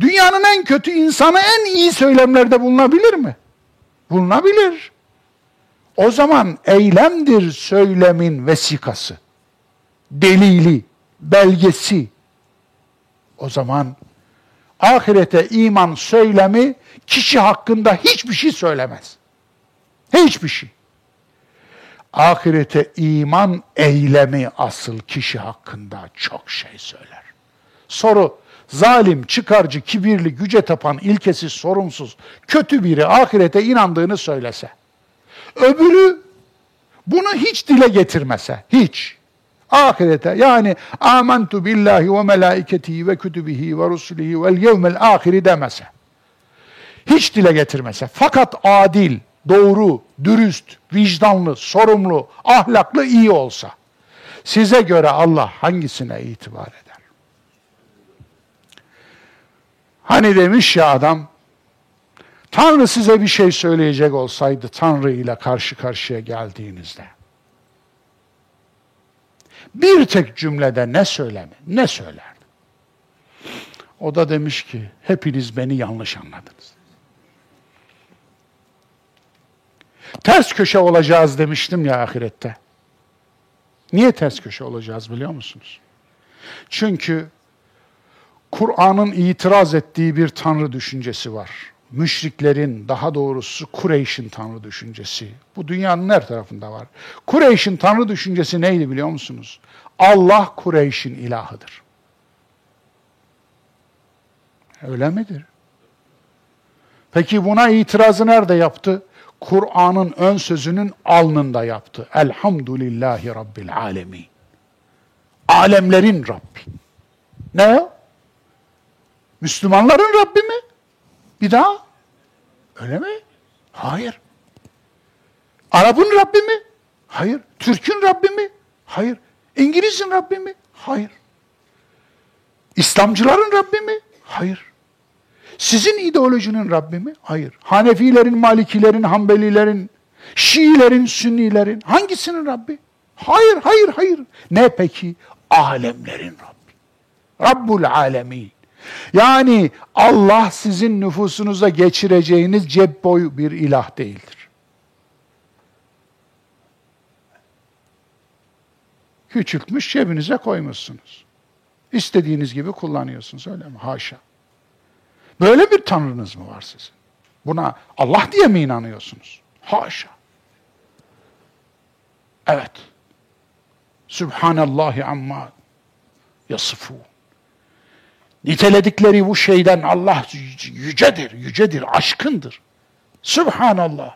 Dünyanın en kötü insanı en iyi söylemlerde bulunabilir mi? Bulunabilir. O zaman eylemdir söylemin vesikası. Delili, belgesi. O zaman ahirete iman söylemi kişi hakkında hiçbir şey söylemez. Hiçbir şey. Ahirete iman eylemi asıl kişi hakkında çok şey söyler. Soru, zalim, çıkarcı, kibirli, güce tapan, ilkesiz, sorumsuz, kötü biri ahirete inandığını söylese, öbürü bunu hiç dile getirmese, hiç, ahirete yani amentu billahi ve melaiketihi ve kütübihi ve rusulihi vel yevmel ahiri demese, hiç dile getirmese, fakat adil, doğru, dürüst, vicdanlı, sorumlu, ahlaklı, iyi olsa, size göre Allah hangisine itibar eder? Hani demiş ya adam, Tanrı size bir şey söyleyecek olsaydı Tanrı ile karşı karşıya geldiğinizde bir tek cümlede ne söylemi, ne söylerdi? O da demiş ki hepiniz beni yanlış anladınız. Ters köşe olacağız demiştim ya ahirette. Niye ters köşe olacağız biliyor musunuz? Çünkü Kur'an'ın itiraz ettiği bir tanrı düşüncesi var. Müşriklerin, daha doğrusu Kureyş'in tanrı düşüncesi. Bu dünyanın her tarafında var. Kureyş'in tanrı düşüncesi neydi biliyor musunuz? Allah Kureyş'in ilahıdır. Öyle midir? Peki buna itirazı nerede yaptı? Kur'an'ın ön sözünün alnında yaptı. Elhamdülillahi Rabbil alemin. Alemlerin Rabbi. Ne o? Müslümanların Rabbi mi? Bir daha? Öyle mi? Hayır. Arap'ın Rabbi mi? Hayır. Türk'ün Rabbi mi? Hayır. İngiliz'in Rabbi mi? Hayır. İslamcıların Rabbi mi? Hayır. Sizin ideolojinin Rabbi mi? Hayır. Hanefilerin, Malikilerin, Hanbelilerin, Şiilerin, Sünnilerin hangisinin Rabbi? Hayır, hayır, hayır. Ne peki? Alemlerin Rabbi. Rabbul alemin. Yani Allah sizin nüfusunuza geçireceğiniz cep boyu bir ilah değildir. Küçültmüş cebinize koymuşsunuz. İstediğiniz gibi kullanıyorsunuz öyle mi? Haşa. Böyle bir tanrınız mı var sizin? Buna Allah diye mi inanıyorsunuz? Haşa. Evet. Sübhanallahi amma yasıfun. Niteledikleri bu şeyden Allah yücedir, yücedir, aşkındır. Sübhanallah.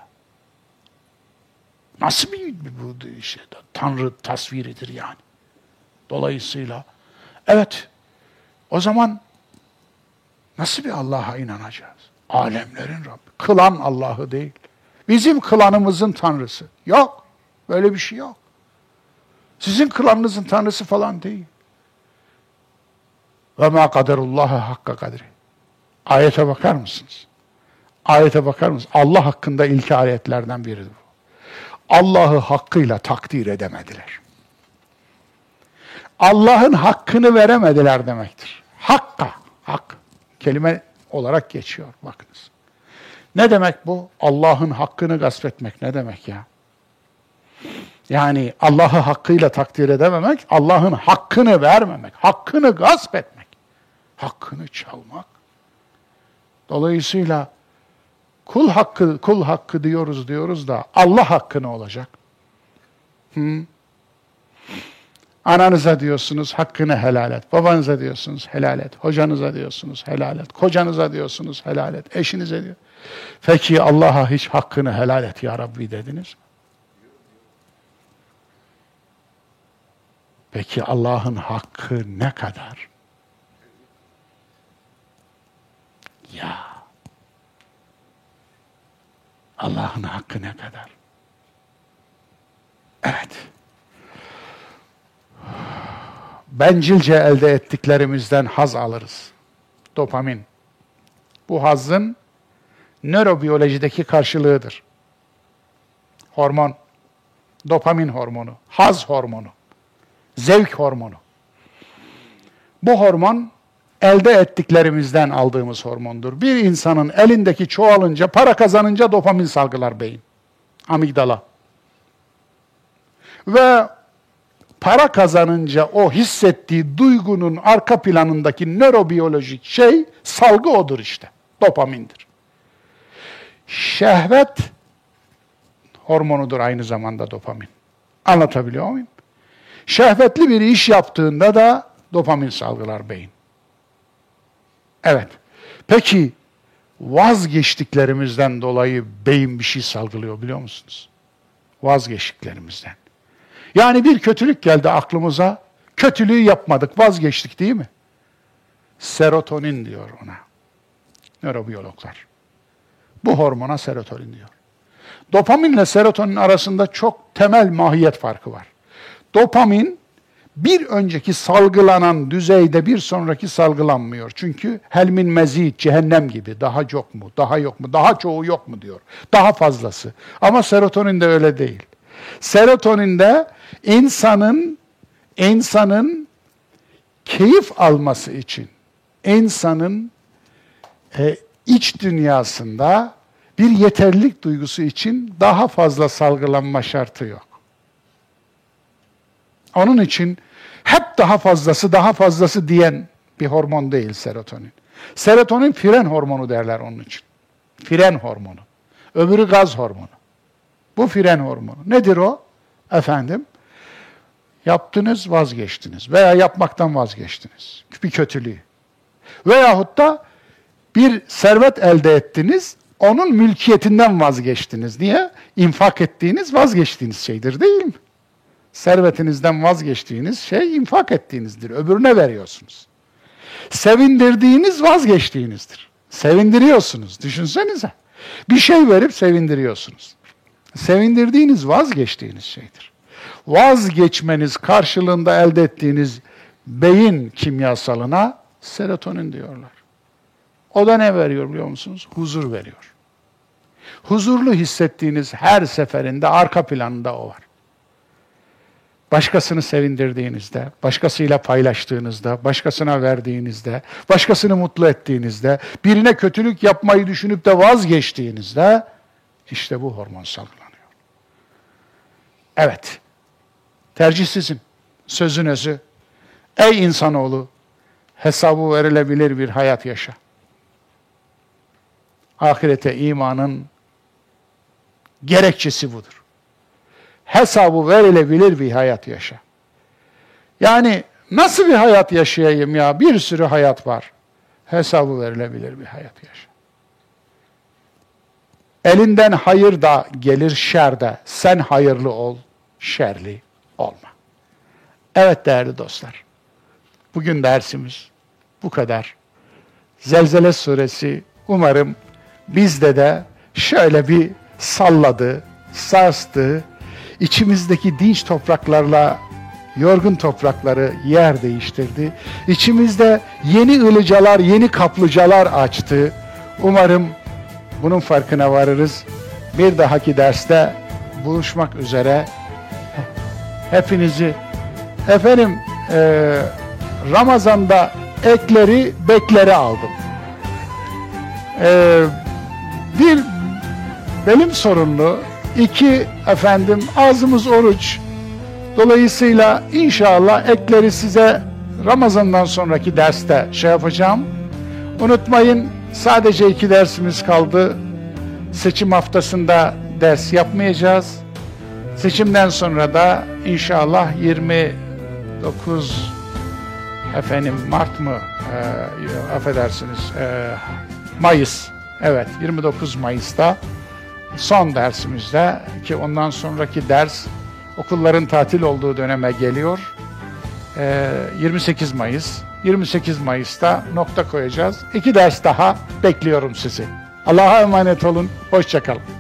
Nasıl bir bu işte, Tanrı tasviridir yani. Dolayısıyla evet o zaman nasıl bir Allah'a inanacağız? Alemlerin Rabbi. Kılan Allah'ı değil. Bizim klanımızın tanrısı. Yok. Böyle bir şey yok. Sizin klanınızın tanrısı falan değil. Ve ma kaderullaha hakka kadri. Ayete bakar mısınız? Ayete bakar mısınız? Allah hakkında ilk ayetlerden biridir bu. Allah'ı hakkıyla takdir edemediler. Allah'ın hakkını veremediler demektir. Hakka, hak kelime olarak geçiyor bakınız. Ne demek bu? Allah'ın hakkını gasp etmek ne demek ya? Yani Allah'ı hakkıyla takdir edememek, Allah'ın hakkını vermemek, hakkını gasp etmek, hakkını çalmak. Dolayısıyla kul hakkı kul hakkı diyoruz diyoruz da Allah hakkı ne olacak? Hı? Ananıza diyorsunuz hakkını helal et. Babanıza diyorsunuz helal et. Hocanıza diyorsunuz helal et. Kocanıza diyorsunuz helal et. Eşinize diyor. Peki Allah'a hiç hakkını helal et ya Rabbi dediniz? Peki Allah'ın hakkı ne kadar? Ya. Allah'ın hakkı ne kadar? Evet. Bencilce elde ettiklerimizden haz alırız. Dopamin. Bu hazın nörobiyolojideki karşılığıdır. Hormon, dopamin hormonu, haz hormonu, zevk hormonu. Bu hormon elde ettiklerimizden aldığımız hormondur. Bir insanın elindeki çoğalınca, para kazanınca dopamin salgılar beyin, amigdala. Ve para kazanınca o hissettiği duygunun arka planındaki nörobiyolojik şey salgı odur işte. Dopamindir. Şehvet hormonudur aynı zamanda dopamin. Anlatabiliyor muyum? Şehvetli bir iş yaptığında da dopamin salgılar beyin. Evet. Peki vazgeçtiklerimizden dolayı beyin bir şey salgılıyor biliyor musunuz? Vazgeçtiklerimizden. Yani bir kötülük geldi aklımıza. Kötülüğü yapmadık, vazgeçtik değil mi? Serotonin diyor ona. Nörobiyologlar. Bu hormona serotonin diyor. Dopaminle serotonin arasında çok temel mahiyet farkı var. Dopamin bir önceki salgılanan düzeyde bir sonraki salgılanmıyor. Çünkü helmin mezit, cehennem gibi daha çok mu, daha yok mu, daha çoğu yok mu diyor. Daha fazlası. Ama serotonin de öyle değil. Serotoninde insanın insanın keyif alması için insanın e, iç dünyasında bir yeterlilik duygusu için daha fazla salgılanma şartı yok. Onun için hep daha fazlası, daha fazlası diyen bir hormon değil serotonin. Serotonin fren hormonu derler onun için. Fren hormonu. Öbürü gaz hormonu. Bu fren hormonu. Nedir o? Efendim, yaptınız, vazgeçtiniz veya yapmaktan vazgeçtiniz. Bir kötülüğü. Veyahut da bir servet elde ettiniz, onun mülkiyetinden vazgeçtiniz diye infak ettiğiniz, vazgeçtiğiniz şeydir değil mi? Servetinizden vazgeçtiğiniz şey infak ettiğinizdir. Öbürüne veriyorsunuz. Sevindirdiğiniz vazgeçtiğinizdir. Sevindiriyorsunuz. Düşünsenize. Bir şey verip sevindiriyorsunuz. Sevindirdiğiniz vazgeçtiğiniz şeydir. Vazgeçmeniz karşılığında elde ettiğiniz beyin kimyasalına serotonin diyorlar. O da ne veriyor biliyor musunuz? Huzur veriyor. Huzurlu hissettiğiniz her seferinde arka planında o var. Başkasını sevindirdiğinizde, başkasıyla paylaştığınızda, başkasına verdiğinizde, başkasını mutlu ettiğinizde, birine kötülük yapmayı düşünüp de vazgeçtiğinizde işte bu hormon salgılanıyor. Evet, tercih sizin. Sözün özü. Ey insanoğlu, hesabı verilebilir bir hayat yaşa. Ahirete imanın gerekçesi budur. Hesabı verilebilir bir hayat yaşa. Yani nasıl bir hayat yaşayayım ya? Bir sürü hayat var. Hesabı verilebilir bir hayat yaşa. Elinden hayır da gelir şer de. Sen hayırlı ol, şerli olma. Evet değerli dostlar. Bugün dersimiz bu kadar. Zelzele suresi umarım bizde de şöyle bir salladı, sarstı, içimizdeki dinç topraklarla yorgun toprakları yer değiştirdi. İçimizde yeni ılıcalar, yeni kaplıcalar açtı. Umarım bunun farkına varırız. Bir dahaki derste buluşmak üzere. Hepinizi efendim e, Ramazan'da ekleri bekleri aldım. E, bir belim sorunlu, iki efendim ağzımız oruç. Dolayısıyla inşallah ekleri size Ramazan'dan sonraki derste şey yapacağım. Unutmayın sadece iki dersimiz kaldı. Seçim haftasında ders yapmayacağız. Seçimden sonra da inşallah 29 efendim Mart mı e, affedersiniz e, Mayıs evet 29 Mayıs'ta son dersimizde ki ondan sonraki ders okulların tatil olduğu döneme geliyor. E, 28 Mayıs 28 Mayıs'ta nokta koyacağız. İki ders daha bekliyorum sizi. Allah'a emanet olun. Hoşçakalın.